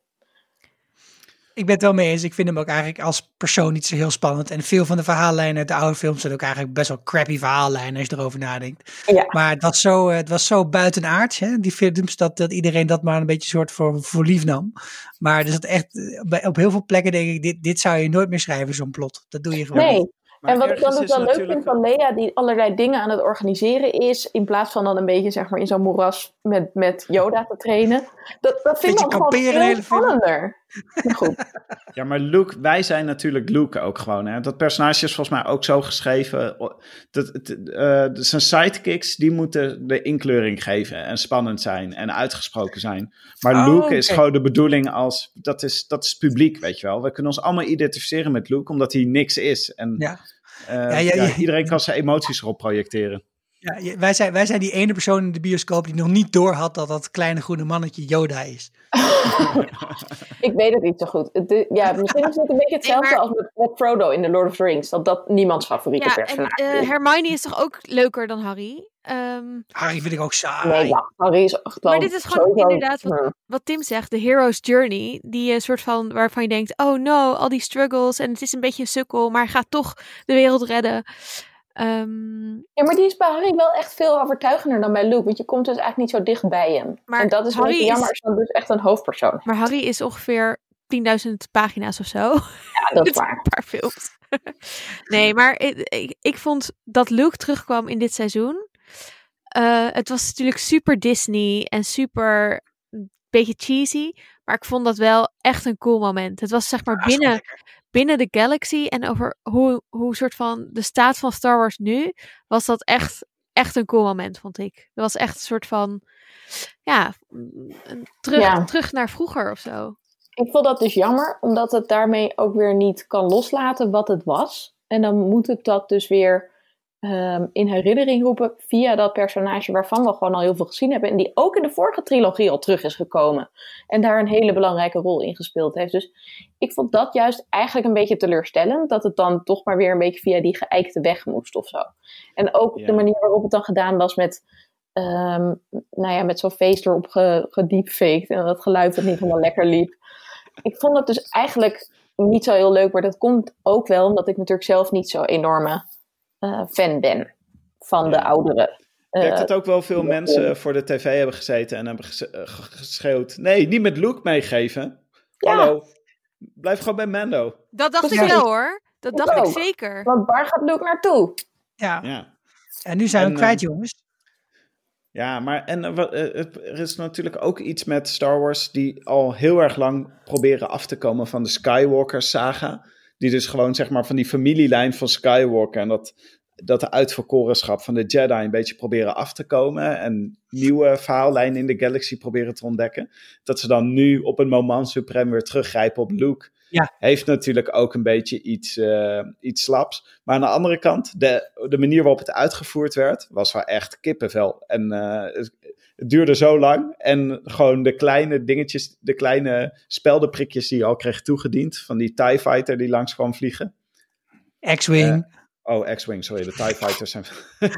Ik ben het wel mee eens. Ik vind hem ook eigenlijk als persoon niet zo heel spannend. En veel van de verhaallijnen uit de oude films zijn ook eigenlijk best wel crappy verhaallijnen als je erover nadenkt. Ja. Maar het was zo, eh, het was zo buitenaards, hè, die films, dat, dat iedereen dat maar een beetje soort voor, voor lief nam. Maar er zat echt, eh, op heel veel plekken denk ik, dit, dit zou je nooit meer schrijven, zo'n plot. Dat doe je gewoon niet. Nee, en wat ik dan ook wel leuk vind van Lea, die allerlei dingen aan het organiseren is, in plaats van dan een beetje zeg maar in zo'n moeras met, met Yoda te trainen. Dat, dat vind ik gewoon film. spannender. Maar goed, Ja, maar Luke, wij zijn natuurlijk Luke ook gewoon. Hè? Dat personage is volgens mij ook zo geschreven. Dat, het, eh, zijn sidekicks, die moeten de inkleuring geven en spannend zijn en uitgesproken zijn. Maar Oh, Luke is gewoon de bedoeling als, dat is, dat is publiek, weet je wel. We kunnen ons allemaal identificeren met Luke, omdat hij niks is. En Ja. eh, Ja, ja, ja, ja. iedereen kan zijn emoties erop projecteren. Ja, wij, zijn, wij zijn die ene persoon in de bioscoop die nog niet door had dat dat kleine groene mannetje Yoda is. ik weet het niet zo goed. Is- ja, misschien is het een beetje hetzelfde Nee, maar- als met, met Frodo in The Lord of the Rings. Dat dat niemands favoriete Ja, en personage eh, is. Hermione is toch ook leuker dan Harry? Ehm, Harry vind ik ook saai. Nee, ja, Harry is echt wel Maar dit is gewoon sowieso- inderdaad wat- wat Tim zegt, de hero's journey, die een soort van waarvan je denkt, oh no, al die struggles en het is een beetje een sukkel, maar hij gaat toch de wereld redden. Ehm, Ja, maar die is bij Harry wel echt veel overtuigender dan bij Luke. Want je komt dus eigenlijk niet zo dicht bij hem. Maar en dat is wel jammer, is- dan dus echt een hoofdpersoon. maar Harry is ongeveer 10.000 pagina's of zo. Ja, dat is waar. Een paar films. nee, maar ik, ik, ik vond dat Luke terugkwam in dit seizoen. eh, het was natuurlijk super Disney en super beetje cheesy. Maar ik vond dat wel echt een cool moment. Het was zeg maar Ja, binnen, binnen de galaxy en over hoe, hoe soort van de staat van Star Wars nu. Was dat echt, echt een cool moment, vond ik. Dat was echt een soort van. Ja, een terug, Ja. terug naar vroeger of zo. Ik vond dat dus jammer, omdat het daarmee ook weer niet kan loslaten wat het was. En dan moet het dat dus weer ehm, in herinnering roepen via dat personage waarvan we gewoon al heel veel gezien hebben. En die ook in de vorige trilogie al terug is gekomen. En daar een hele belangrijke rol in gespeeld heeft. Dus ik vond dat juist eigenlijk een beetje teleurstellend. Dat het dan toch maar weer een beetje via die geëikte weg moest of zo. En ook Ja. de manier waarop het dan gedaan was met... ehm, nou ja, met zo'n face erop ge, gediepfaked en dat geluid dat niet helemaal lekker liep. Ik vond het dus eigenlijk niet zo heel leuk, maar dat komt ook wel omdat ik natuurlijk zelf niet zo enorme fan ben van de Ja. oudere. Ik denk eh, dat ook wel veel mensen voor de tv hebben gezeten en hebben eh, ge- geschreeuwd. Nee, niet met Luke meegeven. Ja. Hallo, blijf gewoon bij Mando. Dat dacht ik wel hoor. Dat dacht ik zeker. Want waar gaat Luke naartoe? Ja, Ja. en nu zijn we kwijt, eh, jongens. Ja, maar en, eh, eh, er is natuurlijk ook iets met Star Wars die al heel erg lang proberen af te komen van de Skywalker-saga. Die dus gewoon zeg maar van die familielijn van Skywalker en dat, dat de uitverkorenschap van de Jedi een beetje proberen af te komen. En nieuwe verhaallijnen in de galaxy proberen te ontdekken. Dat ze dan nu op een moment suprem weer teruggrijpen op Luke. Ja. Heeft natuurlijk ook een beetje iets, eh, iets slaps. Maar aan de andere kant, de, de manier waarop het uitgevoerd werd, was wel echt kippenvel. En eh, het, duurde zo lang. En gewoon de kleine dingetjes, de kleine speldenprikjes die je al kreeg toegediend. Van die TIE Fighter die langs kwam vliegen. X-Wing. Oh, X-Wing, sorry, de TIE Fighters zijn...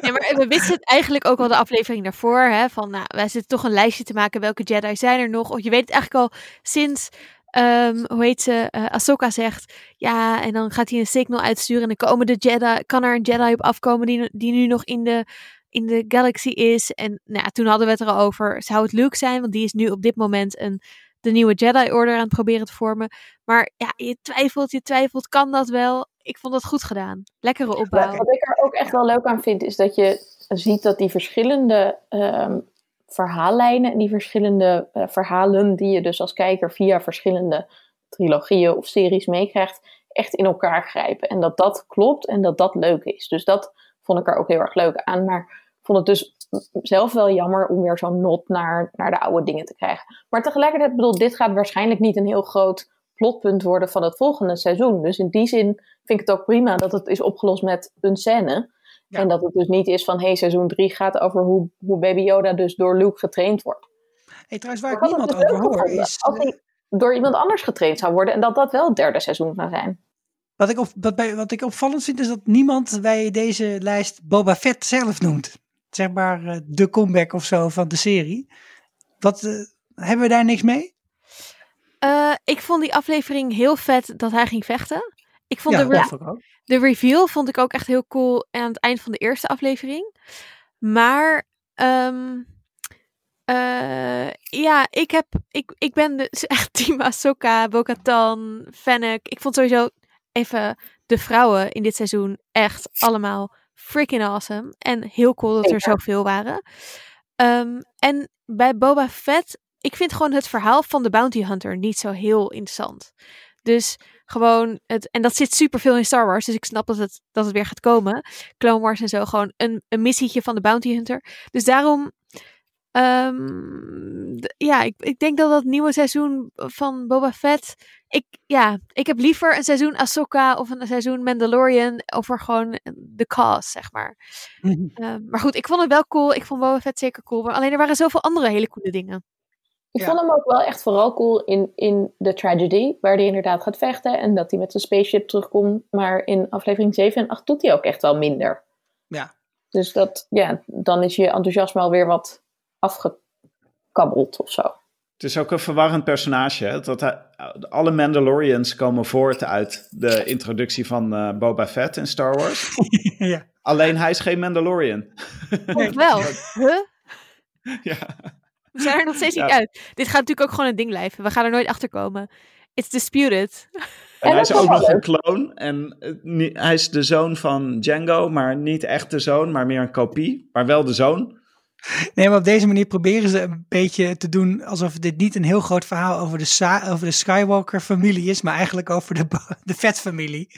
Nee, maar we wisten het eigenlijk ook al de aflevering daarvoor. Hè, van, nou, wij zitten toch een lijstje te maken. Welke Jedi zijn er nog? Of je weet het eigenlijk al sinds, ehm, hoe heet ze, eh Ahsoka zegt. Ja, en dan gaat hij een signal uitsturen. En dan komen de Jedi, kan er een Jedi op afkomen die, die nu nog in de, in de galaxy is. En nou, ja, toen hadden we het er al over. Zou het Luke zijn? Want die is nu op dit moment een, de nieuwe Jedi Order aan het proberen te vormen. Maar ja, je twijfelt, je twijfelt. Kan dat wel? Ik vond dat goed gedaan. Lekkere opbouw. Wat ik er ook echt wel leuk aan vind, is dat je ziet dat die verschillende ehm, verhaallijnen en die verschillende eh, verhalen die je dus als kijker via verschillende trilogieën of series meekrijgt, echt in elkaar grijpen. En dat dat klopt en dat dat leuk is. Dus dat vond ik er ook heel erg leuk aan. Maar vond het dus zelf wel jammer om weer zo'n not naar, naar de oude dingen te krijgen. Maar tegelijkertijd, bedoel, dit gaat waarschijnlijk niet een heel groot plotpunt worden van het volgende seizoen. Dus in die zin vind ik het ook prima dat het is opgelost met een scène. Ja. En dat het dus niet is van, hey, seizoen 3 gaat over hoe, hoe Baby Yoda dus door Luke getraind wordt. Hey, trouwens, waar ik niemand dus over hoor, is... Als hij door iemand anders getraind zou worden en dat dat wel het derde seizoen zou zijn. Wat ik, op, wat, bij, wat ik opvallend vind is dat niemand bij deze lijst Boba Fett zelf noemt. Zeg maar eh, de comeback of zo van de serie. Wat, eh, hebben we daar niks mee? Eh, ik vond die aflevering heel vet dat hij ging vechten. Ik vond ja, de, re- ik de reveal vond ik ook echt heel cool aan het eind van de eerste aflevering. Maar ehm, eh, ja, ik, heb, ik, ik ben dus echt team Ahsoka, Bo-Katan, Fennec. Ik vond sowieso even de vrouwen in dit seizoen echt allemaal freaking awesome. En heel cool dat er zoveel waren. Ehm, en bij Boba Fett, ik vind gewoon het verhaal van de Bounty Hunter niet zo heel interessant. Dus gewoon het, en dat zit super veel in Star Wars, dus ik snap dat het, dat het weer gaat komen. Clone Wars en zo, gewoon een, een missietje van de Bounty Hunter. Dus daarom, ehm, d- ja, ik, ik denk dat dat nieuwe seizoen van Boba Fett, ik, ja, ik heb liever een seizoen Ahsoka of een seizoen Mandalorian over gewoon de cause, zeg maar. Ehm, maar goed, ik vond het wel cool. Ik vond Boba Fett zeker cool. Maar alleen er waren zoveel andere hele coole dingen. Ik Ja. vond hem ook wel echt vooral cool in, in The Tragedy, waar hij inderdaad gaat vechten en dat hij met zijn spaceship terugkomt. Maar in aflevering 7 en 8 doet hij ook echt wel minder. Ja. Dus dat, ja, dan is je enthousiasme alweer wat afgekabbeld of zo. Het is ook een verwarrend personage. Hè? Dat hij- alle Mandalorians komen voort uit de introductie van eh, Boba Fett in Star Wars. ja. Alleen hij is geen Mandalorian. Of wel? Huh? ja. We zijn er nog steeds Ja. niet uit. Dit gaat natuurlijk ook gewoon een ding blijven. We gaan er nooit achter komen. It's disputed. En En hij is ook nog een kloon. En eh, hij is de zoon van Django, maar niet echt de zoon, maar meer een kopie. Maar wel de zoon. Nee, maar op deze manier proberen ze een beetje te doen alsof dit niet een heel groot verhaal over de, over de Skywalker-familie is, maar eigenlijk over de, de Vet-familie.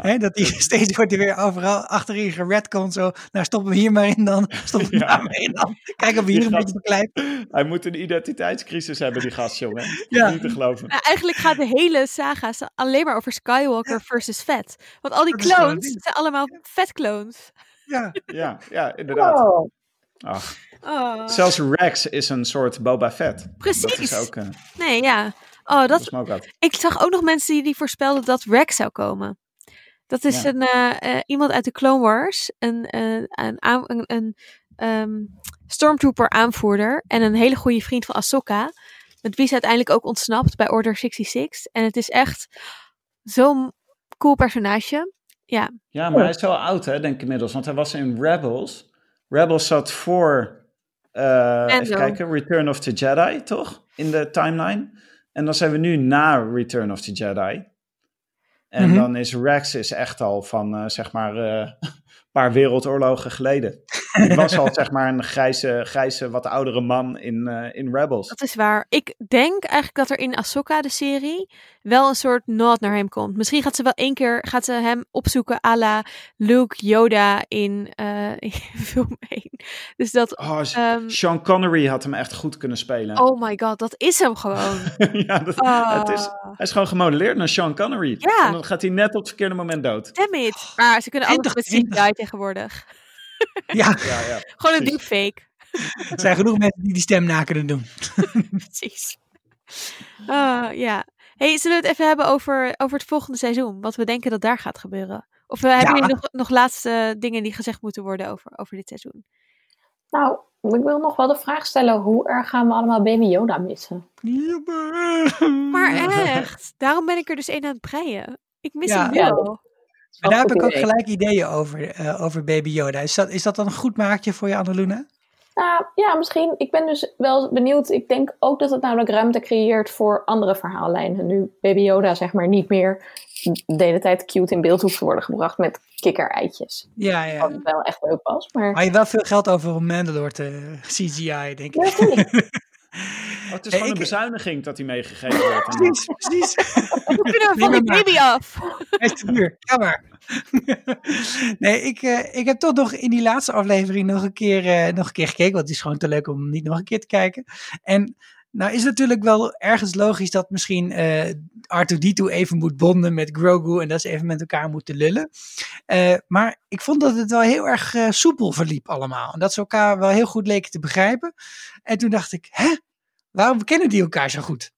Hè, dat die steeds wordt hij weer overal achterin geredcon, zo, nou stop hem hier maar in dan, stop hem Ja. daar maar in dan. Kijk of we hier Die een gast- beetje beklijven. Hij moet een identiteitscrisis hebben, die gast, jongen. Ja. Niet te geloven. Nou, eigenlijk gaat de hele saga sa- alleen maar over Skywalker versus Fett. Want al die clones zijn allemaal Fett-clones. Ja, Ja, ja inderdaad. Ach, Oh. zelfs Rex is een soort Boba Fett. Dat Precies. is ook... eh Nee, ja. Oh, dat dat, ik zag ook nog mensen die, die voorspelden dat Rex zou komen. Dat is Ja. een, eh, eh, iemand uit de Clone Wars. Een, een, een ehm, stormtrooper aanvoerder. En een hele goede vriend van Ahsoka. Met wie ze uiteindelijk ook ontsnapt bij Order 66. En het is echt zo'n cool personage. Ja, Ja, maar hij is wel oud, hè, denk ik inmiddels. Want hij was in Rebels. Rebels zat voor, eh, even kijken, Return of the Jedi, toch? In de timeline. En dan zijn we nu na Return of the Jedi. En Mhm. dan is Rex is echt al van, eh, zeg maar, eh, paar wereldoorlogen geleden. Hij was al, zeg maar, een grijze, grijze wat oudere man in, eh, in Rebels. dat is waar. Ik denk eigenlijk dat er in Ahsoka, de serie, wel een soort nod naar hem komt. Misschien gaat ze wel één keer gaat ze hem opzoeken à la Luke, Yoda in, eh in film 1. Dus dat, Oh, ehm, Sean Connery had hem echt goed kunnen spelen. oh my god, dat is hem gewoon. ja, dat, Ah. het is, hij is gewoon gemodelleerd naar Sean Connery. Ja. En dan gaat hij net op het verkeerde moment dood. Damn it. Maar ze kunnen alles met 2020. CGI tegenwoordig. ja, Ja, ja. Gewoon een deepfake. er zijn genoeg mensen die die stem na kunnen doen. Precies. Ah, ja. Hey, zullen we het even hebben over, over het volgende seizoen? Wat we denken dat daar gaat gebeuren? Of uh, hebben jullie nog, nog laatste dingen die gezegd moeten worden over, over dit seizoen? nou, ik wil nog wel de vraag stellen, hoe erg gaan we allemaal Baby Yoda missen? Maar echt, daarom ben ik er dus één aan het breien. Ik mis Ja. hem Ja, wel. Maar daar heb ik ook idee. gelijk ideeën over, eh, over Baby Yoda. Is dat, is dat dan een goed maatje voor je, Annaluna? Nou ja, misschien. Ik ben dus wel benieuwd. Ik denk ook dat het namelijk ruimte creëert voor andere verhaallijnen. Nu Baby Yoda zeg maar niet meer de hele tijd cute in beeld hoeft te worden gebracht met kikkereitjes. Ja, ja. Wat wel echt leuk was. Maar Had je wel veel geld over om Mandalore te CGI, denk ik. ja. Oh, het is Hey, gewoon een ik- bezuiniging dat hij meegegeven wordt. Precies, precies. Kunnen we Neem van die baby af? Hij is te duur. Ga maar. nee, ik, eh, ik heb toch nog in die laatste aflevering nog een, keer, eh, nog een keer gekeken. Want het is gewoon te leuk om niet nog een keer te kijken. En nou is het natuurlijk wel ergens logisch dat misschien eh R2-D2 even moet bonden met Grogu. En dat ze even met elkaar moeten lullen. Eh, maar ik vond dat het wel heel erg eh, soepel verliep allemaal. En dat ze elkaar wel heel goed leken te begrijpen. En toen dacht ik, hè? Waarom kennen die elkaar zo goed?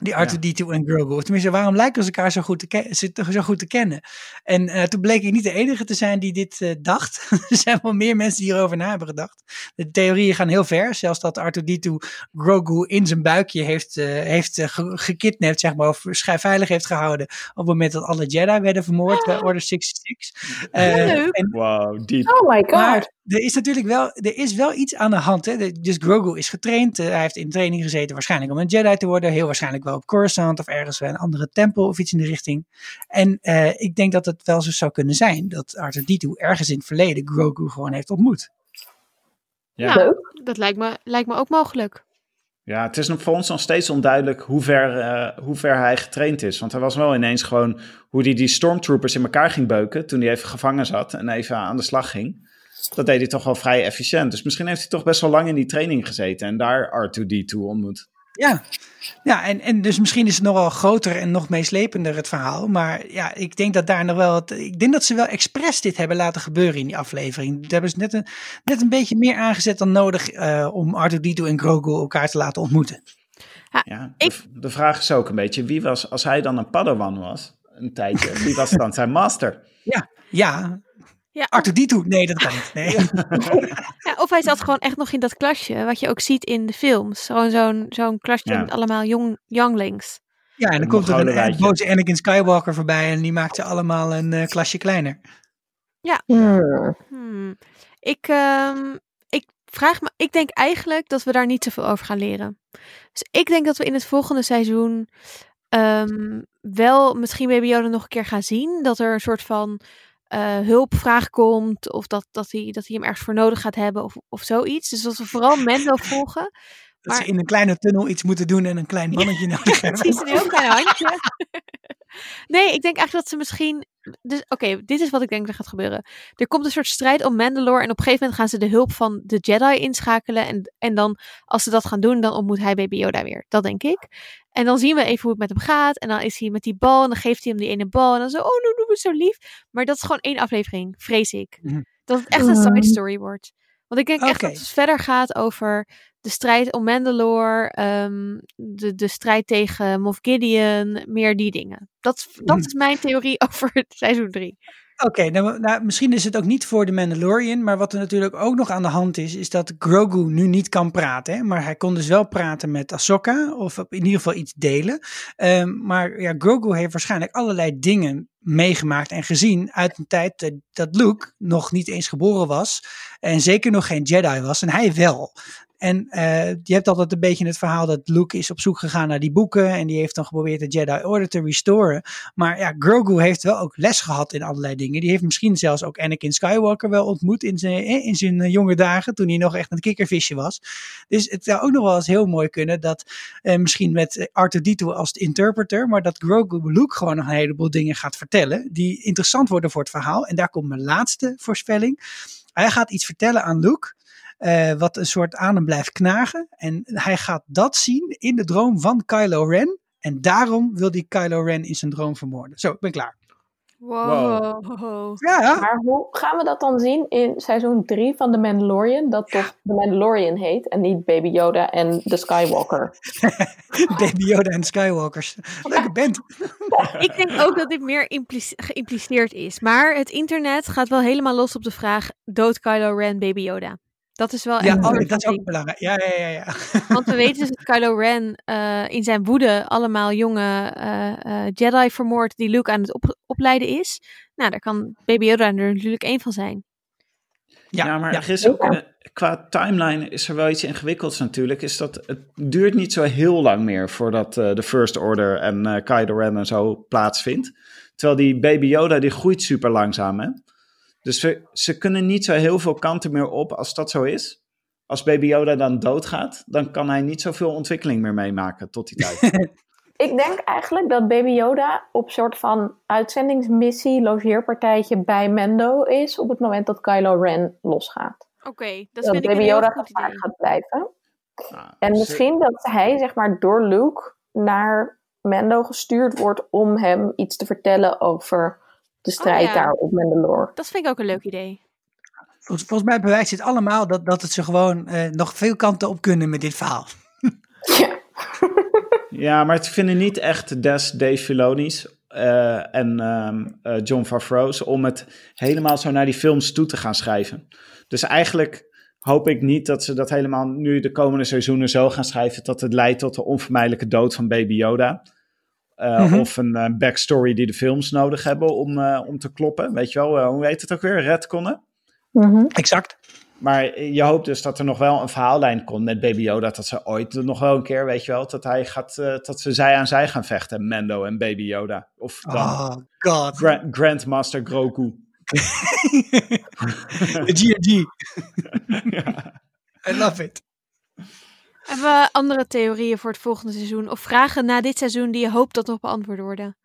Die R2D2 en Grogu. Of tenminste, waarom lijken ze elkaar zo goed te, zo goed te kennen? En eh, toen bleek ik niet de enige te zijn die dit eh, dacht. er zijn wel meer mensen die hierover na hebben gedacht. De theorieën gaan heel ver. Zelfs dat R2D2 Grogu in zijn buikje heeft, eh, heeft ge- gekidnapt, zeg maar. Of veilig heeft gehouden. Op het moment dat alle Jedi werden vermoord bij Order 66. Eh, Leuk. en Wow, diep. Oh my god. maar er is natuurlijk wel, er is wel iets aan de hand. Hè? Dus Grogu is getraind. hij heeft in training gezeten waarschijnlijk om een Jedi te worden. Heel waarschijnlijk wel op Coruscant of ergens bij een andere tempel of iets in de richting. En ik denk dat het wel zo zou kunnen zijn dat R2-D2 ergens in het verleden Grogu gewoon heeft ontmoet. Ja, dat lijkt me, lijkt me ook mogelijk. Ja, het is voor ons nog steeds onduidelijk hoe ver, uh, hoe ver hij getraind is. Want hij was wel ineens gewoon hoe hij die stormtroopers in elkaar ging beuken toen hij even gevangen zat en even aan de slag ging. Dat deed hij toch wel vrij efficiënt. Dus misschien heeft hij toch best wel lang in die training gezeten en daar R2D2 ontmoet. Ja, ja en, en dus misschien is het nogal groter en nog meeslepender het verhaal. Maar ja, ik denk dat daar nog wel. Het, ik denk dat ze wel expres dit hebben laten gebeuren in die aflevering. Daar hebben ze net een, net een beetje meer aangezet dan nodig uh, om Arthur Dito en Grogu elkaar te laten ontmoeten. Ja, ik... de, de, vraag is ook een beetje: wie was, als hij dan een Padawan was, een tijdje, wie was dan zijn master? Ja, ja, ja, Arthur Dito, nee, dat kan niet. Nee. Ja, of hij zat gewoon echt nog in dat klasje, wat je ook ziet in de films. Gewoon zo'n zo'n klasje met allemaal jong, younglings. Ja, en dan komt er een, een boze Anakin Skywalker voorbij en die maakt ze allemaal een uh, klasje kleiner. Ja. Hmm. Hmm. Ik, um, ik vraag me, ik denk eigenlijk dat we daar niet zoveel over gaan leren. Dus ik denk dat we in het volgende seizoen um, wel misschien Baby Yoda nog een keer gaan zien. Dat er een soort van uh, hulpvraag komt. Of dat, dat, hij, dat hij hem ergens voor nodig gaat hebben. Of, of zoiets. Dus dat we vooral Mendo volgen. Dat maar... ze in een kleine tunnel iets moeten doen en een klein mannetje nodig hebben. Precies, een heel klein handje. nee, ik denk eigenlijk dat ze misschien dus oké, dit is wat ik denk er gaat gebeuren. Er komt een soort strijd om Mandalore en op een gegeven moment gaan ze de hulp van de Jedi inschakelen. En, en dan, als ze dat gaan doen, dan ontmoet hij Baby Yoda weer. Dat denk ik. En dan zien we even hoe het met hem gaat. En dan is hij met die bal en dan geeft hij hem die ene bal. En dan zo, oh, nu doe me zo lief. Maar dat is gewoon één aflevering, vrees ik. Mhm. Dat het echt een side story wordt. Want ik denk echt dat het verder gaat over de strijd om Mandalore, um, de, de strijd tegen Moff Gideon, meer die dingen. Dat, dat is mijn theorie over het seizoen 3. Oké, nou, nou, misschien is het ook niet voor de Mandalorian, maar wat er natuurlijk ook nog aan de hand is, is dat Grogu nu niet kan praten. Hè? Maar hij kon dus wel praten met Ahsoka, of in ieder geval iets delen. Um, maar ja, Grogu heeft waarschijnlijk allerlei dingen meegemaakt en gezien uit een tijd dat Luke nog niet eens geboren was en zeker nog geen Jedi was en hij wel. En uh, je hebt altijd een beetje het verhaal dat Luke is op zoek gegaan naar die boeken. En die heeft dan geprobeerd de Jedi Order te restoren. Maar ja, Grogu heeft wel ook les gehad in allerlei dingen. Die heeft misschien zelfs ook Anakin Skywalker wel ontmoet in zijn, in zijn eh, jonge dagen. Toen hij nog echt een kikkervisje was. Dus het zou ook nog wel eens heel mooi kunnen dat misschien met Arthur Dito als interpreter. Maar dat Grogu Luke gewoon nog een heleboel dingen gaat vertellen. Die interessant worden voor het verhaal. En daar komt mijn laatste voorspelling. Hij gaat iets vertellen aan Luke uh, wat een soort aan hem blijft knagen. En hij gaat dat zien in de droom van Kylo Ren. En daarom wil hij Kylo Ren in zijn droom vermoorden. Zo, ik ben klaar. Wow. Ja. Maar hoe gaan we dat dan zien in seizoen 3 van The Mandalorian? Dat toch The Mandalorian heet en niet Baby Yoda en The Skywalker. Baby Yoda en Skywalkers. Leuke band. Ik denk ook dat dit meer geïmpliceerd is. Maar het internet gaat wel helemaal los op de vraag: dood Kylo Ren Baby Yoda? Dat is wel ja, echt oh, dat is ook belangrijk. Ja, ja, ja, ja. Want we weten dus dat Kylo Ren uh, in zijn woede allemaal jonge uh, uh, Jedi vermoord die Luke aan het op opleiden is. Nou, daar kan Baby Yoda er natuurlijk één van zijn. Ja, ja maar er is ook, qua timeline is er wel iets ingewikkelds natuurlijk. Is dat het duurt niet zo heel lang meer voordat de First Order en Kylo Ren en zo plaatsvindt. Terwijl die Baby Yoda die groeit super langzaam, hè? Dus ze, ze kunnen niet zo heel veel kanten meer op als dat zo is. Als Baby Yoda dan doodgaat, dan kan hij niet zoveel ontwikkeling meer meemaken tot die tijd. Ik denk eigenlijk dat Baby Yoda op soort van uitzendingsmissie, logeerpartijtje bij Mendo is op het moment dat Kylo Ren losgaat. Oké, dat, dat vind Baby ik Yoda gevaar gaat blijven. Nou, en misschien dat hij zeg maar door Luke naar Mendo gestuurd wordt om hem iets te vertellen over de strijd oh, daar op Mandalore. Dat vind ik ook een leuk idee. Volgens, mij bewijst het allemaal dat, dat het ze gewoon uh, nog veel kanten op kunnen met dit verhaal. Ja. ja, maar het vinden niet echt Des Dave Filoni's uh, en uh, John Favreau's om het helemaal zo naar die films toe te gaan schrijven. Dus eigenlijk hoop ik niet dat ze dat helemaal nu de komende seizoenen zo gaan schrijven dat het leidt tot de onvermijdelijke dood van Baby Yoda. Uh, mm -hmm. Of een uh, backstory die de films nodig hebben om, uh, om te kloppen. Weet je wel, hoe heet het ook weer? Redconnen? Mhm. Exact. Maar je hoopt dus dat er nog wel een verhaallijn komt met Baby Yoda. Dat ze ooit nog wel een keer, weet je wel, dat, hij gaat, eh, dat ze zij aan zij gaan vechten. Mando en Baby Yoda. Of dan Oh god. Gra- Grandmaster Grogu. De GRG. ja. I love it. Hebben we andere theorieën voor het volgende seizoen? Of vragen na dit seizoen die je hoopt dat nog beantwoord worden?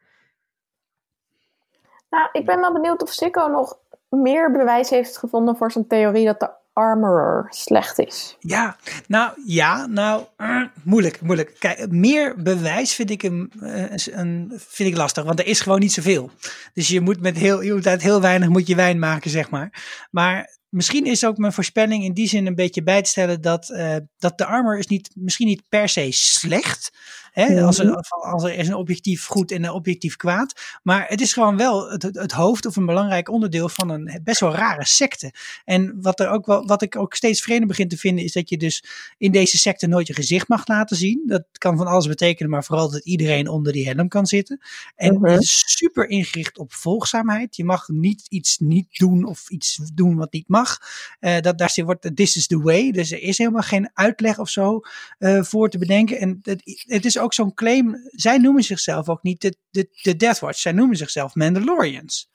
Nou, ik ben wel benieuwd of Sikko nog meer bewijs heeft gevonden voor zijn theorie dat de armorer slecht is. Ja, nou ja, nou eh, moeilijk, moeilijk. Kijk, meer bewijs vind ik, een, eh, een, vind ik lastig, want er is gewoon niet zoveel. Dus je moet met heel, je moet uit heel weinig moet je wijn maken, zeg maar. Maar misschien is ook mijn voorspelling in die zin een beetje bij te stellen dat, eh, dat de armor is niet, misschien niet per se slecht. Hè, als, er, als er is een objectief goed en een objectief kwaad. Maar het is gewoon wel het, het hoofd of een belangrijk onderdeel van een best wel rare secte. En wat, er ook wel, wat ik ook steeds vreemder begin te vinden, is dat je dus in deze secte nooit je gezicht mag laten zien. Dat kan van alles betekenen, maar vooral dat iedereen onder die helm kan zitten. En Mhm. het is super ingericht op volgzaamheid. Je mag niet iets niet doen of iets doen wat niet mag. Eh, dat, daar wordt this is the way. Dus er is helemaal geen uitleg of zo eh, voor te bedenken. En het, het is ook zo'n claim. Zij noemen zichzelf ook niet de, de, de Death Watch. Zij noemen zichzelf Mandalorians.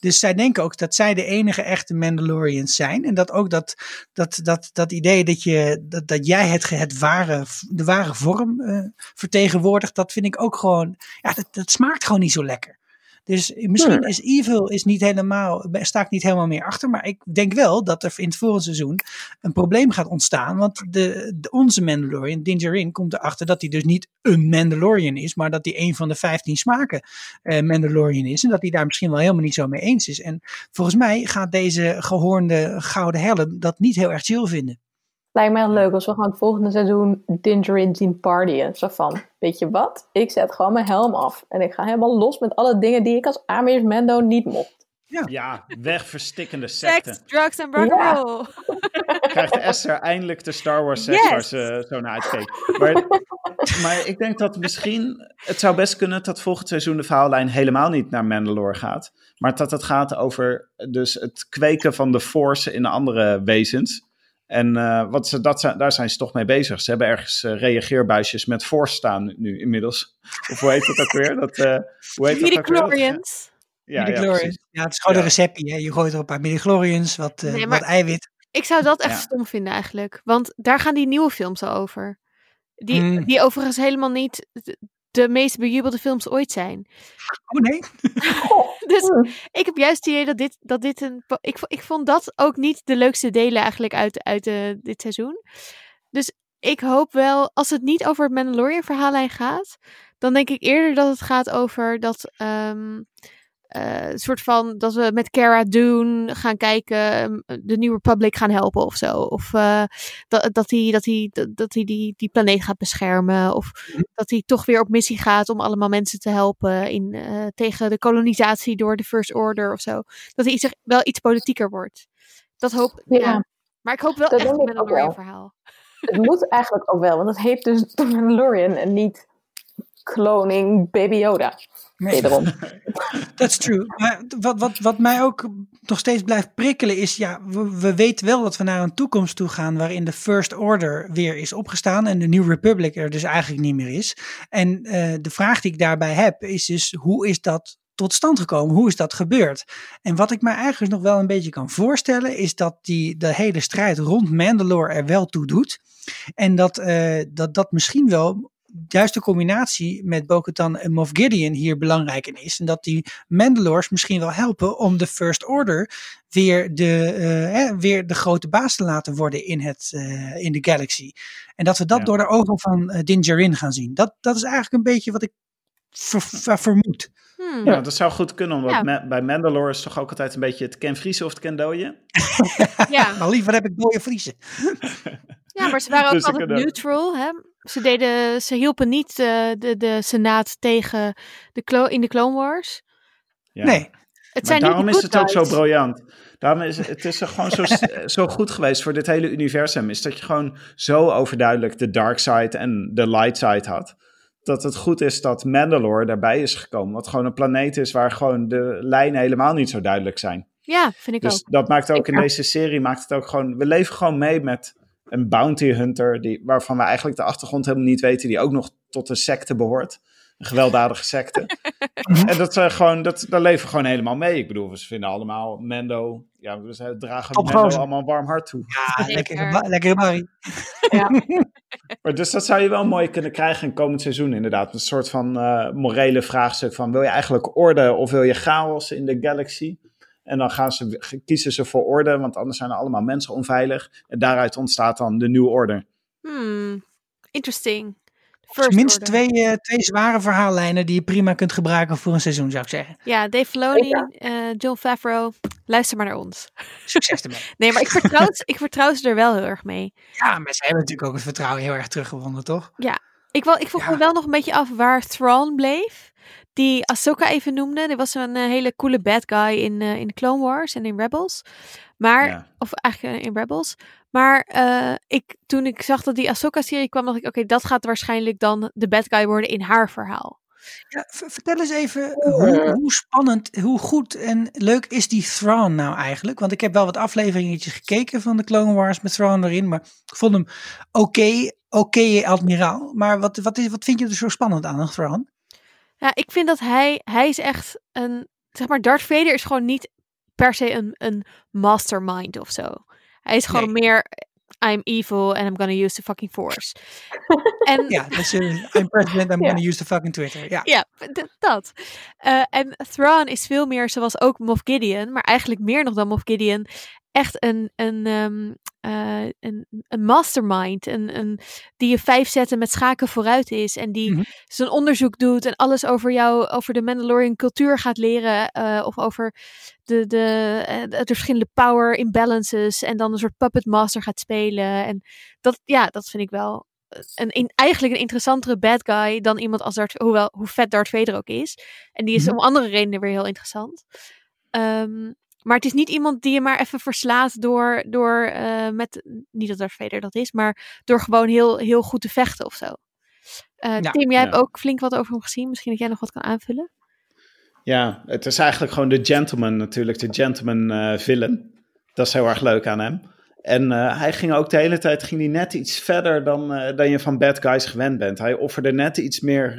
Dus zij denken ook dat zij de enige echte Mandalorians zijn. En dat ook dat, dat, dat, dat idee dat, je, dat, dat jij het, het ware, de ware vorm eh, vertegenwoordigt, dat vind ik ook gewoon, ja, dat, dat smaakt gewoon niet zo lekker. Dus misschien is evil is niet helemaal, sta ik niet helemaal meer achter. Maar ik denk wel dat er in het volgende seizoen een probleem gaat ontstaan. Want de, de, onze Mandalorian, Dingerin, komt erachter dat hij dus niet een Mandalorian is. Maar dat hij een van de 15 smaken eh, Mandalorian is. En dat hij daar misschien wel helemaal niet zo mee eens is. En volgens mij gaat deze gehoornde gouden helm dat niet heel erg chill vinden. Lijkt mij leuk als we gewoon het volgende seizoen Dingerin zien partyen. Zo van, weet je wat? Ik zet gewoon mijn helm af. En ik ga helemaal los met alle dingen die ik als Amish Mendo niet mocht. Ja, wegverstikkende secte. Sex, drugs en rock'n'roll. Krijgt Esther eindelijk de Star Wars seks Yes. waar ze zo naar uitkeek. Maar, maar ik denk dat misschien, het zou best kunnen dat volgend seizoen de verhaallijn helemaal niet naar Mandalore gaat. Maar dat het gaat over dus het kweken van de Force in andere wezens. En eh, wat ze, dat zijn, daar zijn ze toch mee bezig. Ze hebben ergens eh, reageerbuisjes met Force staan nu inmiddels. Of hoe heet dat ook weer? Dat, eh hoe heet dat ook weer? Dat- Midichlorians. Ja, ja, Midichlorians. precies. Ja, het is gewoon Ja. een receptje. Hè. Je gooit er een paar midichlorians, wat, eh, Nee, maar- wat eiwit. Ik zou dat echt Ja. stom vinden eigenlijk. Want daar gaan die nieuwe films al over. Die, Mm. die overigens helemaal niet de, meest bejubelde films ooit zijn. Oh nee. Dus Hmm. ik heb juist het idee dat dit, dat dit een. Ik, ik vond dat ook niet de leukste delen eigenlijk uit, uit eh, dit seizoen. Dus ik hoop wel, als het niet over het Mandalorian verhaallijn gaat, dan denk ik eerder dat het gaat over dat. ehm, eh, een soort van dat we met Cara Dune gaan kijken, ehm, de New Republic gaan helpen of zo. Of eh, dat, dat hij dat hij dat, dat hij die, die planeet gaat beschermen. Of dat hij toch weer op missie gaat om allemaal mensen te helpen in, eh, tegen de kolonisatie door de First Order of zo. Dat hij iets, wel iets politieker wordt. Dat hoop ja. Ja. Maar ik hoop wel Dat echt denk een Mandalorian verhaal. Het moet eigenlijk ook wel, want het heet dus de Mandalorian en niet cloning Baby Yoda. Nee. That's true. Maar wat, wat, wat mij ook nog steeds blijft prikkelen is, ja, we, we weten wel dat we naar een toekomst toe gaan waarin de First Order weer is opgestaan en de New Republic er dus eigenlijk niet meer is. En eh, de vraag die ik daarbij heb is dus, hoe is dat tot stand gekomen? Hoe is dat gebeurd? En wat ik mij eigenlijk nog wel een beetje kan voorstellen is dat die, de hele strijd rond Mandalore er wel toe doet. En dat eh, dat, dat misschien wel juist de combinatie met Bo-Katan en Moff Gideon hier belangrijk in is. En dat die Mandalores misschien wel helpen om de First Order weer de, eh, hè, weer de grote baas te laten worden in, het, eh, in de galaxy. En dat we dat Ja. door de ogen van eh, Din Djarin gaan zien. Dat, dat is eigenlijk een beetje wat ik ver- ver- vermoed. Hmm. Ja, dat zou goed kunnen, omdat Ja. Ma- bij Mandalore is toch ook altijd een beetje het ken vriezen of het ken dooien. Ja. Maar liever heb ik dode Friesen. ja, maar ze waren ook Dus altijd neutral. Hè? Ze, deden, ze hielpen niet eh, de, de Senaat tegen de clo in de Clone Wars. Ja. Het Nee, Maar zijn daarom niet is het ook zo briljant. Daarom is het is er gewoon zo, zo goed geweest voor dit hele universum. Is dat je gewoon zo overduidelijk de dark side en de light side had. Dat het goed is dat Mandalore daarbij is gekomen. Wat gewoon een planeet is waar gewoon de lijnen helemaal niet zo duidelijk zijn. Ja, vind ik Dus ook. dat maakt ook Ik in deze serie, maakt het ook gewoon, we leven gewoon mee met een bounty hunter, die, waarvan we eigenlijk de achtergrond helemaal niet weten, die ook nog tot een secte behoort. Een gewelddadige secte. en dat, zijn gewoon, dat, daar leven we gewoon helemaal mee. Ik bedoel, we vinden allemaal Mendo, ja, we dragen Top Mendo allemaal een warm hart toe. Ja, ba- lekkere Barry. Maar dus dat zou je wel mooi kunnen krijgen in komend seizoen inderdaad. Een soort van eh, morele vraagstuk van wil je eigenlijk orde of wil je chaos in de galaxy? En dan gaan ze, kiezen ze voor orde, want anders zijn er allemaal mensen onveilig. En daaruit ontstaat dan de nieuwe orde. Hmm, interesting. Minst order. twee, eh, twee zware verhaallijnen die je prima kunt gebruiken voor een seizoen, zou ik zeggen. Ja, Dave Filoni, eh, John Favreau, luister maar naar ons. Succes ermee. Nee, maar ik vertrouw, ik vertrouw ze er wel heel erg mee. Ja, maar ze hebben natuurlijk ook het vertrouwen heel erg teruggewonnen, toch? Ik, wel, ik vroeg Ja. me wel nog een beetje af waar Thrawn bleef. Die Ahsoka even noemde. Die was een eh, hele coole bad guy in, eh, in Clone Wars en in Rebels. Maar, Ja. of eigenlijk eh, in Rebels. Maar eh, ik, toen ik zag dat die Ahsoka-serie kwam, dacht ik, oké, dat gaat waarschijnlijk dan de bad guy worden in haar verhaal. Ja, vertel eens even hoe, hoe spannend, hoe goed en leuk is die Thrawn nou eigenlijk? Want ik heb wel wat afleveringetjes gekeken van de Clone Wars met Thrawn erin, maar ik vond hem oké, oké admiraal. Maar wat, wat, is, wat vind je er zo spannend aan, Thrawn? Ja, ik vind dat hij, hij is echt een, zeg maar, Darth Vader is gewoon niet per se een, een mastermind of zo. Hij is gewoon Nee. meer, I'm evil and I'm gonna use the fucking force. en Ja, eh, I'm president, I'm gonna use the fucking Twitter. Ja, Ja, dat. Eh, en Thrawn is veel meer zoals ook Moff Gideon, maar eigenlijk meer nog dan Moff Gideon, echt een, een, ehm, eh, een, een mastermind. Een, een, die je vijf zetten met schaken vooruit is. En die Mhm. zijn onderzoek doet en alles over jou, over de Mandalorian cultuur gaat leren. eh, of over de, de, eh, de verschillende power imbalances. En dan een soort puppet master gaat spelen. En dat, ja, dat vind ik wel een, een, eigenlijk een interessantere bad guy dan iemand als Darth, hoewel hoe vet Darth Vader ook is. En die is Mhm. om andere redenen weer heel interessant. Ehm, maar het is niet iemand die je maar even verslaat door, door eh, met, niet dat Darth Vader dat is, maar door gewoon heel, heel goed te vechten of zo. Eh, Ja. Tim, jij Ja. hebt ook flink wat over hem gezien. Misschien dat jij nog wat kan aanvullen. Ja, het is eigenlijk gewoon de gentleman natuurlijk, de gentleman eh, villain. Dat is heel erg leuk aan hem. En eh, hij ging ook de hele tijd ging hij net iets verder dan, eh, dan je van bad guys gewend bent. Hij offerde net iets meer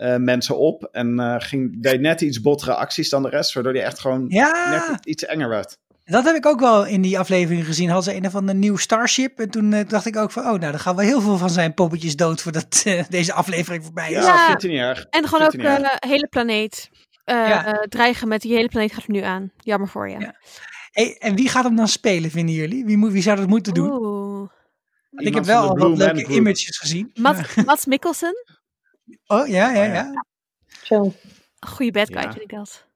eh, mensen op en eh, ging, deed net iets bottere acties dan de rest, waardoor hij echt gewoon ja net iets enger werd. dat heb ik ook wel in die aflevering gezien. Hadden ze een of ander nieuw Starship. En toen eh, dacht ik ook van, oh, nou, dan gaan we heel veel van zijn poppetjes dood voordat eh, deze aflevering voorbij is. Ja, Ja. vindt hij niet erg. En gewoon ook de hele planeet. Ja. dreigen met die hele planeet gaat er nu aan. Jammer voor je. Ja. Hey, en wie gaat hem dan spelen, vinden jullie? Wie, moet, wie zou dat moeten doen? Oeh. Ik Iemand heb van wel de al wat Man leuke Group. images gezien. Mats, Mats Mikkelsen. Oh, ja, ja, ja. ja. Chill. Goede bad guy Ja. vind ik dat.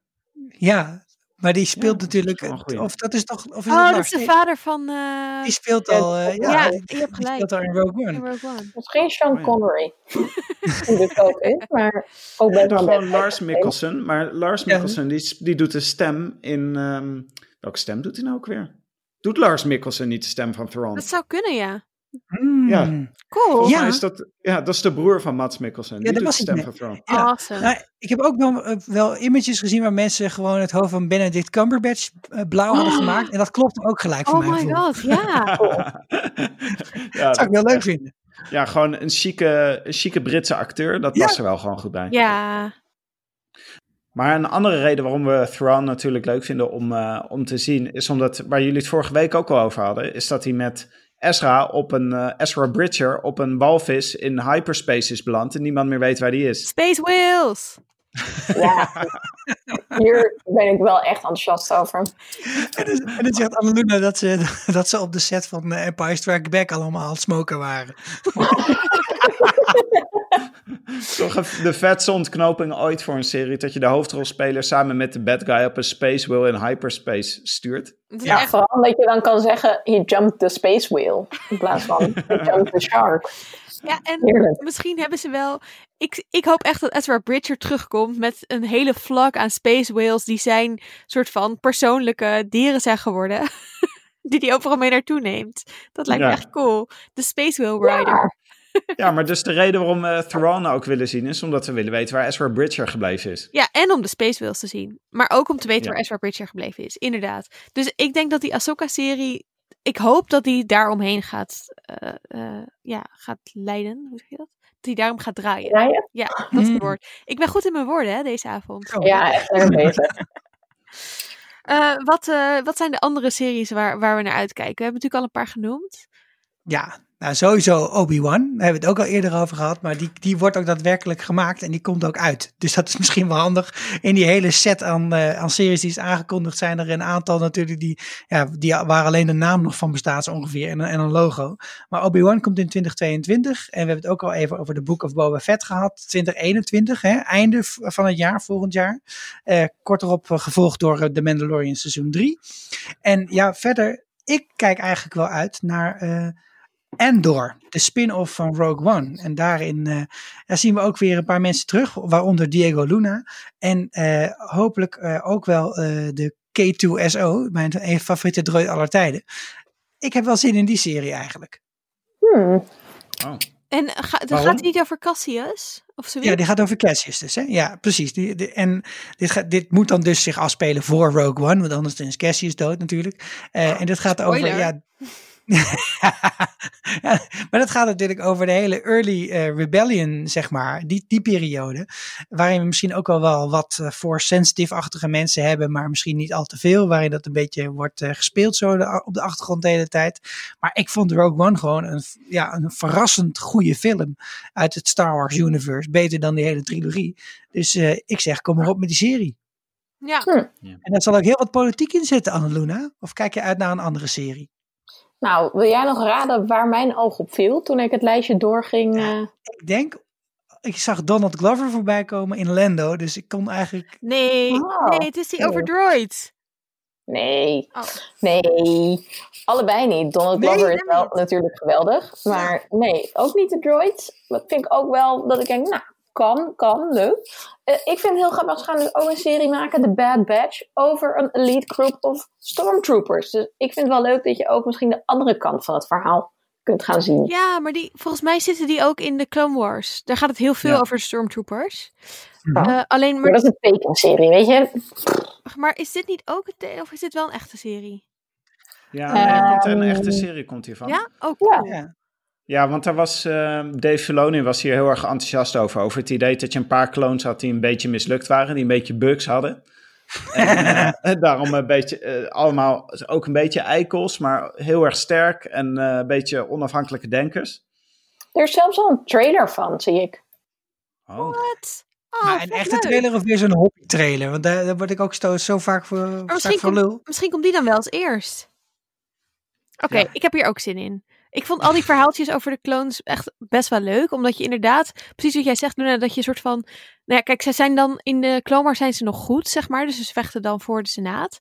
Ja, maar die speelt Ja, natuurlijk... dat is een. Of dat is toch... Of is Oh, dat dat is de vader van... eh, Die speelt al... eh, ja, ja, die, hebt gelijk. speelt al in Rogue in One. Rogue One. Dat is geen Sean Oh. Connery. Ook in, maar ook best En wel gewoon Lars. Mikkelsen. Maar Lars Ja. Mikkelsen, die, die doet de stem in... ehm, welke stem doet hij nou ook weer? Doet Lars Mikkelsen niet de stem van Thrawn? Dat zou kunnen, ja. Hmm. Ja. Cool. Volgens Ja. mij is dat, ja, dat is de broer van Mats Mikkelsen. Die dat was ik stem van Thrawn. Ja. Awesome. Nou, ik heb ook wel, eh, wel images gezien waar mensen gewoon het hoofd van Benedict Cumberbatch eh, blauw hadden gemaakt. En dat klopt ook gelijk voor oh mijn my gevoel. god, ja. ja, Dat zou ik wel leuk vinden. ja, gewoon een chique, een chique Britse acteur. Dat Ja. past er wel gewoon goed bij. Ja. Maar een andere reden waarom we Thrawn natuurlijk leuk vinden om, eh, om te zien... is omdat, waar jullie het vorige week ook al over hadden... is dat hij met Ezra op een... eh, Ezra Bridger op een walvis in hyperspace is beland... en niemand meer weet waar die is. Space. Ja, hier ben ik wel echt enthousiast over. En dan zegt Annaluna dat ze, dat ze op de set van eh, Empire Strikes Back allemaal aan het smoken waren. Toch de vetste ontknoping ooit voor een serie... dat je de hoofdrolspeler samen met de bad guy op een space wheel in hyperspace stuurt. Ja. echt Vooral dat je dan kan zeggen, he jumped the space wheel. In plaats van, he jumped the shark. Ja, en Heerlijk. misschien hebben ze wel. Ik, ik hoop echt dat Ezra Bridger terugkomt met een hele vlak aan space whales die zijn soort van persoonlijke dieren zijn geworden. die hij overal mee naartoe neemt. Dat lijkt me echt cool. De Space Whale Rider. Ja. Ja, maar dus de reden waarom we Thrawn ook willen zien is omdat we willen weten waar Ezra Bridger gebleven is. Ja, en om de Space Whales te zien. Maar ook om te weten Ja. waar Ezra Bridger gebleven is. Inderdaad. Dus ik denk dat die Ahsoka-serie... Ik hoop dat die daaromheen gaat, eh, eh, ja, gaat leiden. Hoe zeg je dat? Dat die daarom gaat draaien. Draaien? Ja, dat is het Mm. woord. Ik ben goed in mijn woorden hè, deze avond. Ja, echt erg bezig. Eh, wat, eh, wat zijn de andere series waar, waar we naar uitkijken? We hebben natuurlijk al een paar genoemd. Ja, nou sowieso Obi-Wan. Daar hebben we het ook al eerder over gehad. Maar die, die wordt ook daadwerkelijk gemaakt en die komt ook uit. Dus dat is misschien wel handig. In die hele set aan, eh, aan series die is aangekondigd zijn er een aantal natuurlijk die, ja, die waar alleen de naam nog van bestaat zo ongeveer en, een- en een logo. Maar Obi-Wan komt in 2022 en we hebben het ook al even over de Book of Boba Fett gehad. 2021, hè, einde van het jaar, volgend jaar. Eh, kort erop eh, gevolgd door The Mandalorian seizoen 3. En ja, verder, ik kijk eigenlijk wel uit naar... Endor, de spin-off van Rogue One. En daarin eh, daar zien we ook weer een paar mensen terug, waaronder Diego Luna. En eh, hopelijk eh, ook wel eh, de K2SO, mijn een favoriete droid aller tijden. Ik heb wel zin in die serie eigenlijk. Hmm. Oh. En ga, dan gaat het niet over Cassius? Of zoiets? Ja, die gaat over Cassius dus. Hè? Ja, precies. Die, die- en dit, gaat, dit moet dan dus zich afspelen voor Rogue One, want anders is Cassius dood natuurlijk. Eh, en dit gaat over... Ja, ja, maar dat gaat natuurlijk over de hele early eh, rebellion, zeg maar, die, die periode. Waarin we misschien ook al wel wat eh, voor sensitive-achtige mensen hebben, maar misschien niet al te veel. Waarin dat een beetje wordt eh, gespeeld zo de- op de achtergrond de hele tijd. Maar ik vond Rogue One gewoon een, ja, een verrassend goede film uit het Star Wars universe. Beter dan die hele trilogie. Dus eh, ik zeg, kom maar op met die serie. Ja. En daar zal ook heel wat politiek in zitten, Annaluna. Of kijk je uit naar een andere serie? Nou, wil jij nog raden waar mijn oog op viel toen ik het lijstje doorging? eh? Ik denk, ik zag Donald Glover voorbij komen in Lando. Dus ik kon eigenlijk... Nee, Oh. nee, het is die over droids. Nee, Oh. nee, allebei niet. Donald Nee, Glover is wel niet. natuurlijk geweldig, maar nee, ook niet de droids. Dat vind ik ook wel dat ik denk, nou, kan, kan, leuk. Eh, ik vind het heel grappig, ze gaan dus ook een serie maken, The Bad Batch, over een elite group of stormtroopers. Dus ik vind het wel leuk dat je ook misschien de andere kant van het verhaal kunt gaan zien. Ja, maar die, volgens mij zitten die ook in de Clone Wars. Daar gaat het heel veel Ja. over stormtroopers. Ja. Eh, alleen, Maar maar, dat is een tekenserie, weet je? maar is dit niet ook een te- of is dit wel een echte serie? Ja, nee, er komt een Ehm, echte serie komt hiervan. Ja? Oh, Ja. cool. Ja, Ja, want daar was eh, Dave Filoni was hier heel erg enthousiast over. Over het idee dat je een paar clones had die een beetje mislukt waren, die een beetje bugs hadden. En, eh, daarom een beetje, eh, allemaal ook een beetje eikels, maar heel erg sterk en eh, een beetje onafhankelijke denkers. Er is zelfs al een trailer van, zie ik. Oh. Wat? Oh, maar een echte leuk. trailer of weer zo'n hobby trailer? Want daar, daar word ik ook zo, zo vaak voor, vaak misschien voor lul. Misschien komt die dan wel als eerst. Oké, Ja. ik heb hier ook zin in. Ik vond al die verhaaltjes over de clones echt best wel leuk. Omdat je inderdaad, precies wat jij zegt, Luna, dat je een soort van... Nou ja, kijk, zij zijn dan in de Clone Wars zijn ze nog goed, zeg maar. Dus ze vechten dan voor de Senaat.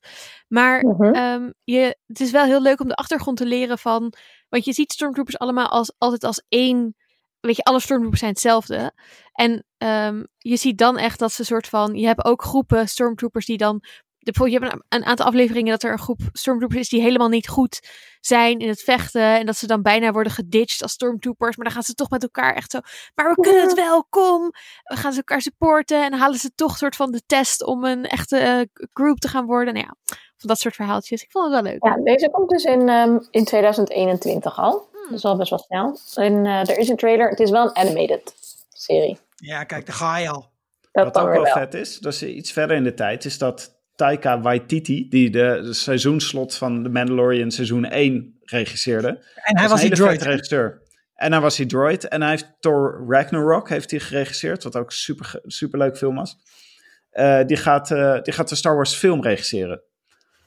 Maar Mhm. ehm, je, het is wel heel leuk om de achtergrond te leren van... Want je ziet stormtroopers allemaal als, altijd als één... Weet je, alle stormtroopers zijn hetzelfde. En ehm, je ziet dan echt dat ze soort van... Je hebt ook groepen stormtroopers die dan... De, bijvoorbeeld, je hebt een, een aantal afleveringen dat er een groep stormtroopers is die helemaal niet goed zijn in het vechten. En dat ze dan bijna worden geditcht als stormtroopers. Maar dan gaan ze toch met elkaar echt zo. Maar we kunnen het wel, kom. We gaan ze elkaar supporten. En dan halen ze toch soort van de test om een echte eh, group te gaan worden. Nou ja, van dat soort verhaaltjes. Ik vond het wel leuk. Ja, deze komt dus in, ehm, in 2021 al. Hmm. Dat is al best wel snel. En eh, er is een trailer. Het is wel een animated serie. Ja, kijk, daar ga je al. Dat Wat ook wel wel. vet is, dat is iets verder in de tijd, is dat Taika Waititi, die de, de seizoenslot van The Mandalorian seizoen 1 regisseerde. En hij was die droid. regisseur. En hij was die droid. En hij heeft Thor Ragnarok heeft hij geregisseerd. Wat ook super, super leuk film was. Eh, die, gaat, eh, die gaat de Star Wars film regisseren.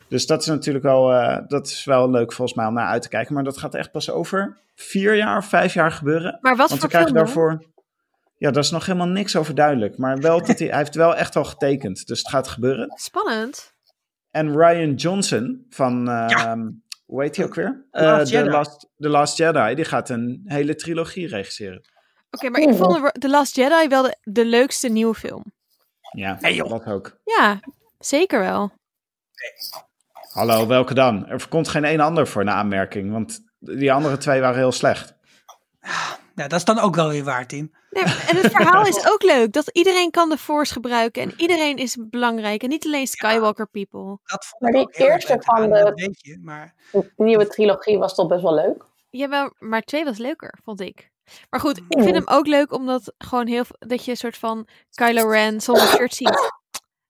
Dus dat is natuurlijk wel, eh, dat is wel leuk volgens mij om naar uit te kijken. Maar dat gaat echt pas over vier jaar of vijf jaar gebeuren. Maar wat Want we voor krijgen film dan? daarvoor... Ja, daar is nog helemaal niks over duidelijk. Maar wel dat hij, hij heeft wel echt al getekend. Dus het gaat gebeuren. Spannend. En Ryan Johnson van, eh, Ja. hoe heet hij ook weer? The Last Eh, The, Jedi. Last, The Last Jedi. Die gaat een hele trilogie regisseren. Oké, maar ik vond The Last Jedi wel de, de leukste nieuwe film. Ja, Nee, joh. dat ook. Ja, zeker wel. Hallo, welke dan? Er komt geen één ander voor een aanmerking. Want die andere twee waren heel slecht. Nou, dat is dan ook wel weer waar, Tim. Nee, en het verhaal is ook leuk. Dat iedereen kan de Force gebruiken. En iedereen is belangrijk. En niet alleen Skywalker people. Dat vond Maar ik die eerste leuk van de- dat weet je, maar De nieuwe trilogie was toch best wel leuk. Jawel, maar twee was leuker, vond ik. Maar goed, ik vind hem ook leuk omdat gewoon heel dat je een soort van Kylo Ren zonder shirt ziet.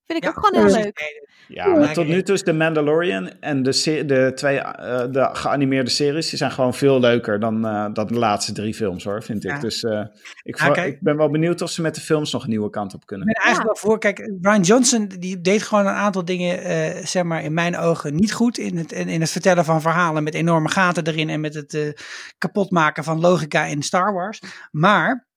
Vind ik Ja, ook gewoon heel precies. leuk. Ja, maar tot nu toe is The Mandalorian en de, de twee eh, de geanimeerde series, die zijn gewoon veel leuker dan, eh, dan de laatste drie films hoor, vind ik. Ja. Dus eh, ik, Ja, kijk. ik ben wel benieuwd of ze met de films nog een nieuwe kant op kunnen. Ik ben eigenlijk wel voor. Kijk, Brian Johnson die deed gewoon een aantal dingen, eh, zeg maar, in mijn ogen niet goed. In het, in, in het vertellen van verhalen met enorme gaten erin en met het eh, kapotmaken van logica in Star Wars. Maar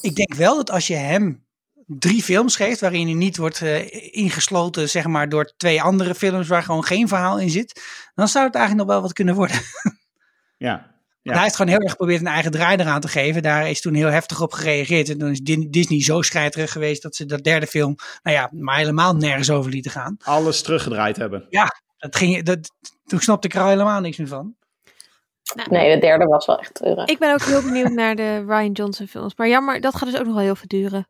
ik denk wel dat als je hem drie films geeft, waarin hij niet wordt eh, ingesloten, zeg maar, door twee andere films waar gewoon geen verhaal in zit, dan zou het eigenlijk nog wel wat kunnen worden. Ja, Ja. Hij heeft gewoon heel erg geprobeerd een eigen draai eraan te geven. Daar is toen heel heftig op gereageerd. En toen is Disney zo scheiterig geweest dat ze dat derde film, nou ja, maar helemaal nergens over lieten gaan. alles teruggedraaid hebben. Dat ging, dat, toen snapte ik er al helemaal niks meer van. Nou, Nee, de derde was wel echt treurig. Ik ben ook heel benieuwd naar de Ryan Johnson films. Maar jammer, dat gaat dus ook nog wel heel veel duren.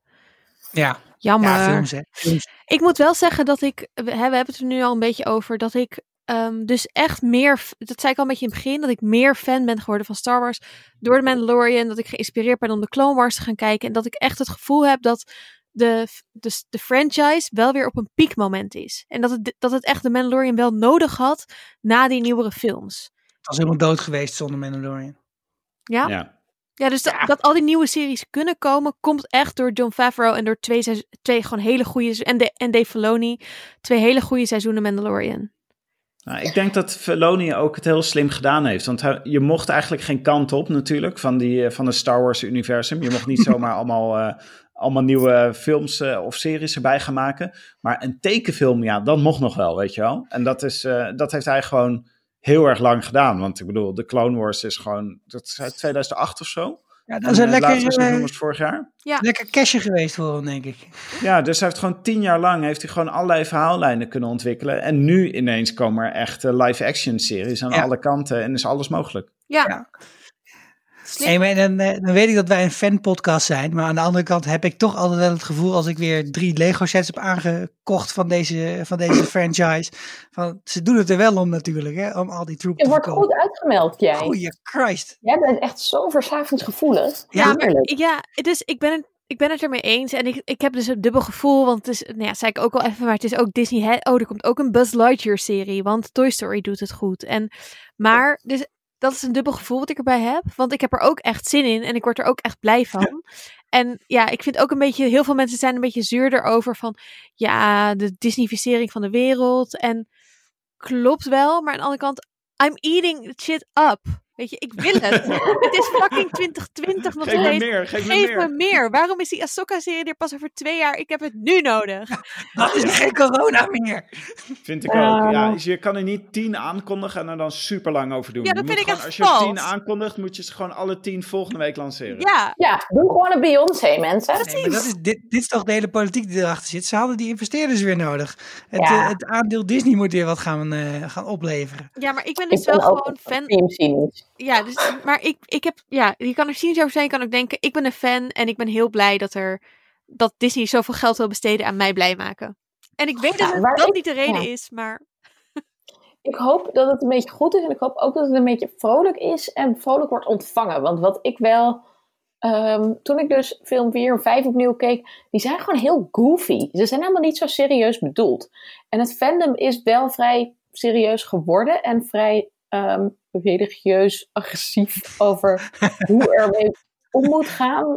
Ja, Jammer. ja films hè. Films. Ik moet wel zeggen dat ik, we, hè, we hebben het er nu al een beetje over, dat ik ehm, dus echt meer, dat zei ik al een beetje in het begin, dat ik meer fan ben geworden van Star Wars door de Mandalorian, dat ik geïnspireerd ben om de Clone Wars te gaan kijken en dat ik echt het gevoel heb dat de, de, de franchise wel weer op een piekmoment is. En dat het, dat het echt de Mandalorian wel nodig had na die nieuwere films. Het was helemaal dood geweest zonder Mandalorian. Ja, ja. Ja. dus dat, dat al die nieuwe series kunnen komen, komt echt door John Favreau en door twee, twee gewoon hele goede, en, de, en Dave Filoni, twee hele goede seizoenen Mandalorian. Nou, ik denk dat Filoni ook het heel slim gedaan heeft. Want hij- je mocht eigenlijk geen kant op natuurlijk van, die, eh, van het Star Wars universum. Je mocht niet zomaar allemaal, eh, allemaal nieuwe films eh, of series erbij gaan maken. Maar een tekenfilm, ja, dat mocht nog wel, weet je wel. En dat, is, dat heeft hij gewoon heel erg lang gedaan. Want ik bedoel, de Clone Wars is gewoon, dat is uit 2008 of zo. Ja, dat is een eh, laatste lekker, seizoen eh, was vorig jaar. lekker cashje geweest voor hem, denk ik. Ja, dus hij heeft gewoon tien jaar lang heeft hij gewoon allerlei verhaallijnen kunnen ontwikkelen. En nu ineens komen er echt eh, live-action series aan Ja. alle kanten en is alles mogelijk. Ja. Ja. Slim. Hey, maar dan, eh, dan weet ik dat wij een fanpodcast zijn. Maar aan de andere kant heb ik toch altijd wel het gevoel als ik weer drie Lego sets heb aangekocht van deze, van deze franchise. Van, ze doen het er wel om natuurlijk, hè, om al die troepen Je wordt goed uitgemeld, jij. Goeie Christ. Jij bent echt zo verslavingsgevoelig. Ja, Ja, maar, ja, dus ik ben het, ik ben het ermee eens. En ik, ik heb dus een dubbel gevoel. Want het is, nou ja, zei ik ook al even, maar het is ook Disney. Hè? Oh, er komt ook een Buzz Lightyear serie. Want Toy Story doet het goed. En, maar, dus dat is een dubbel gevoel wat ik erbij heb. Want ik heb er ook echt zin in. En ik word er ook echt blij van. En ja, ik vind ook een beetje, heel veel mensen zijn een beetje zuur erover van, ja, de Disneyficering van de wereld. En klopt wel, maar aan de andere kant, I'm eating shit up. Weet je, ik wil het. het is fucking 2020 nog Geef me steeds. meer, geef me Geef meer. me meer. Waarom is die Ahsoka-serie er pas over twee jaar? Ik heb het nu nodig. Dat is geen corona meer. Vind ik ook. Ja, dus je kan er niet tien aankondigen en er dan super lang over doen. Ja, dat Je moet vind ik gewoon, echt Als je tien aankondigt, moet je ze gewoon alle tien volgende week lanceren. Ja, Ja, doe gewoon een Beyoncé, mensen. Nee, maar dat is, dit, dit is toch de hele politiek die erachter zit. Ze hadden die investeerders weer nodig. Het, Ja. eh, het aandeel Disney moet weer wat gaan, eh, gaan opleveren. ja, maar ik ben dus Ik wel gewoon fan. team. Ja, dus, maar ik, ik heb, ja, je kan er cynisch over zijn. Je kan ook denken, ik ben een fan en ik ben heel blij dat er, dat Disney zoveel geld wil besteden aan mij blij maken. En ik weet Ja, dat het- dat ik- niet de reden ja. is, maar Ik hoop dat het een beetje goed is en ik hoop ook dat het een beetje vrolijk is en vrolijk wordt ontvangen. Want wat ik wel, ehm, toen ik dus film 4 en 5 opnieuw keek, die zijn gewoon heel goofy. Ze zijn helemaal niet zo serieus bedoeld. En het fandom is wel vrij serieus geworden en vrij ehm, religieus agressief over hoe er mee om moet gaan,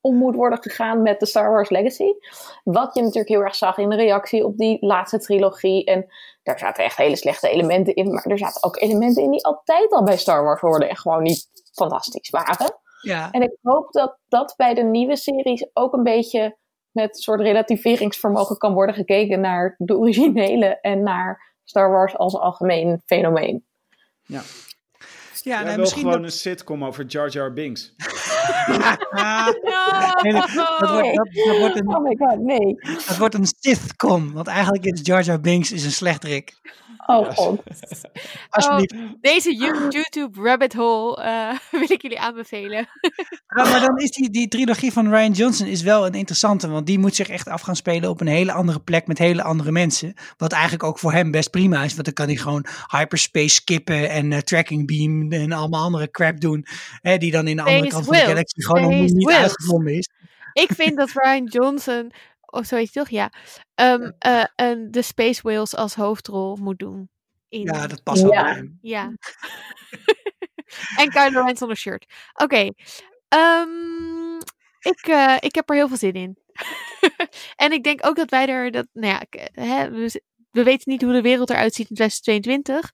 om moet worden gegaan met de Star Wars Legacy. Wat je natuurlijk heel erg zag in de reactie op die laatste trilogie. En daar zaten echt hele slechte elementen in. Maar er zaten ook elementen in die altijd al bij Star Wars hoorden en gewoon niet fantastisch waren. Ja, En ik hoop dat dat bij de nieuwe series ook een beetje met een soort relativeringsvermogen kan worden gekeken naar de originele en naar Star Wars als algemeen fenomeen. Ja. ja Jij nou, wil misschien gewoon dat, een sitcom over Jar Jar Binks. Nee, dat, dat wordt, dat, dat wordt een, Oh my god, nee. dat wordt een Sithcom. Want eigenlijk is Jar Jar Binks is een slechterik. Oh god. Alsjeblieft. Deze You- YouTube rabbit hole eh, wil ik jullie aanbevelen. Ja, maar dan is die, die trilogie van Ryan Johnson is wel een interessante, want die moet zich echt af gaan spelen op een hele andere plek met hele andere mensen. Wat eigenlijk ook voor hem best prima is, want dan kan hij gewoon hyperspace skippen en eh, tracking beam en allemaal andere crap doen, hè, die dan in de andere kant van de galaxy gewoon nog niet uitgevonden is. Ik vind dat Ryan Johnson, of zo heet hij toch? Ja. ehm, eh, de Space Whales als hoofdrol moet doen. In, Ja, dat past wel Ja. bij hem. Ja. en Kylo Ren zonder shirt. Oké. ehm, ik, eh, ik heb er heel veel zin in. en ik denk ook dat wij er... Dat, nou ja, hè, we, we weten niet hoe de wereld eruit ziet in 2022.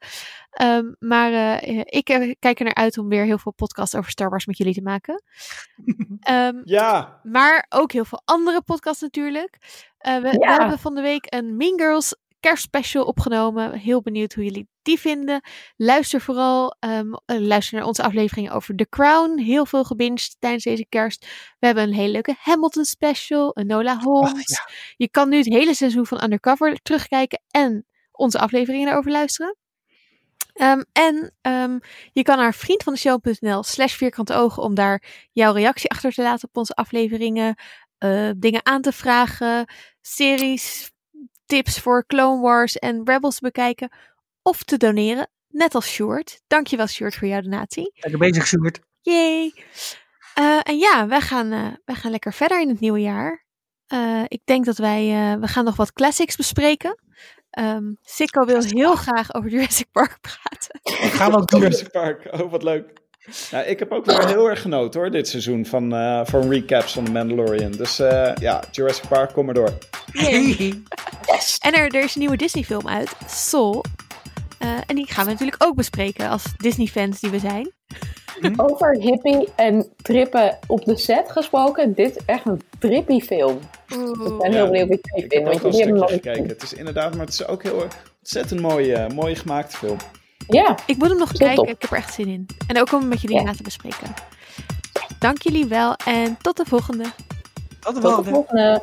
ehm, maar eh, ik eh, kijk er naar uit om weer heel veel podcasts over Star Wars met jullie te maken. Ehm, Ja, maar ook heel veel andere podcasts natuurlijk. Eh, we, we hebben van de week een Mean Girls kerstspecial opgenomen. Heel benieuwd hoe jullie die vinden. Luister vooral. ehm, eh, luister naar onze afleveringen over The Crown. Heel veel gebinged tijdens deze kerst. We hebben een hele leuke Hamilton special. Een Nola Holmes. Oh, ja. Je kan nu het hele seizoen van Undercover terugkijken. En onze afleveringen daarover luisteren. Ehm, en ehm, je kan naar vriendvandeshow.nl slash vierkante ogen om daar jouw reactie achter te laten op onze afleveringen. eh, dingen aan te vragen. Series, tips voor Clone Wars en Rebels te bekijken. Of te doneren. Net als Sjoerd. Dankjewel Sjoerd voor jouw donatie. Lekker bezig, Sjoerd. Yay! Eh, en ja, wij gaan, eh, wij gaan lekker verder in het nieuwe jaar. Eh, ik denk dat wij, eh, we gaan nog wat classics bespreken. Ehm Sikko wil heel graag over Jurassic Park praten. Dat gaan we ook. Jurassic Park. Oh, wat leuk. Nou, ik heb ook weer heel erg genoten hoor, dit seizoen van, eh, van recaps van The Mandalorian. Dus eh, ja, Jurassic Park, kom maar door. Yay. En er, er is een nieuwe Disney film uit, Soul. Eh, en die gaan we natuurlijk ook bespreken als Disney-fans die we zijn. Over hippie en trippen op de set gesproken. Dit is echt een trippy film. Ik ben heel benieuwd het Ik vindt. heb ook een stukje gekeken. Het is inderdaad, maar het is ook heel ontzettend mooi, mooi gemaakte film. Ja, Ik moet hem nog kijken, top. ik heb er echt zin in. En ook om hem met jullie Ja. laten bespreken. Dank jullie wel en tot de volgende. Tot de tot de volgende. volgende.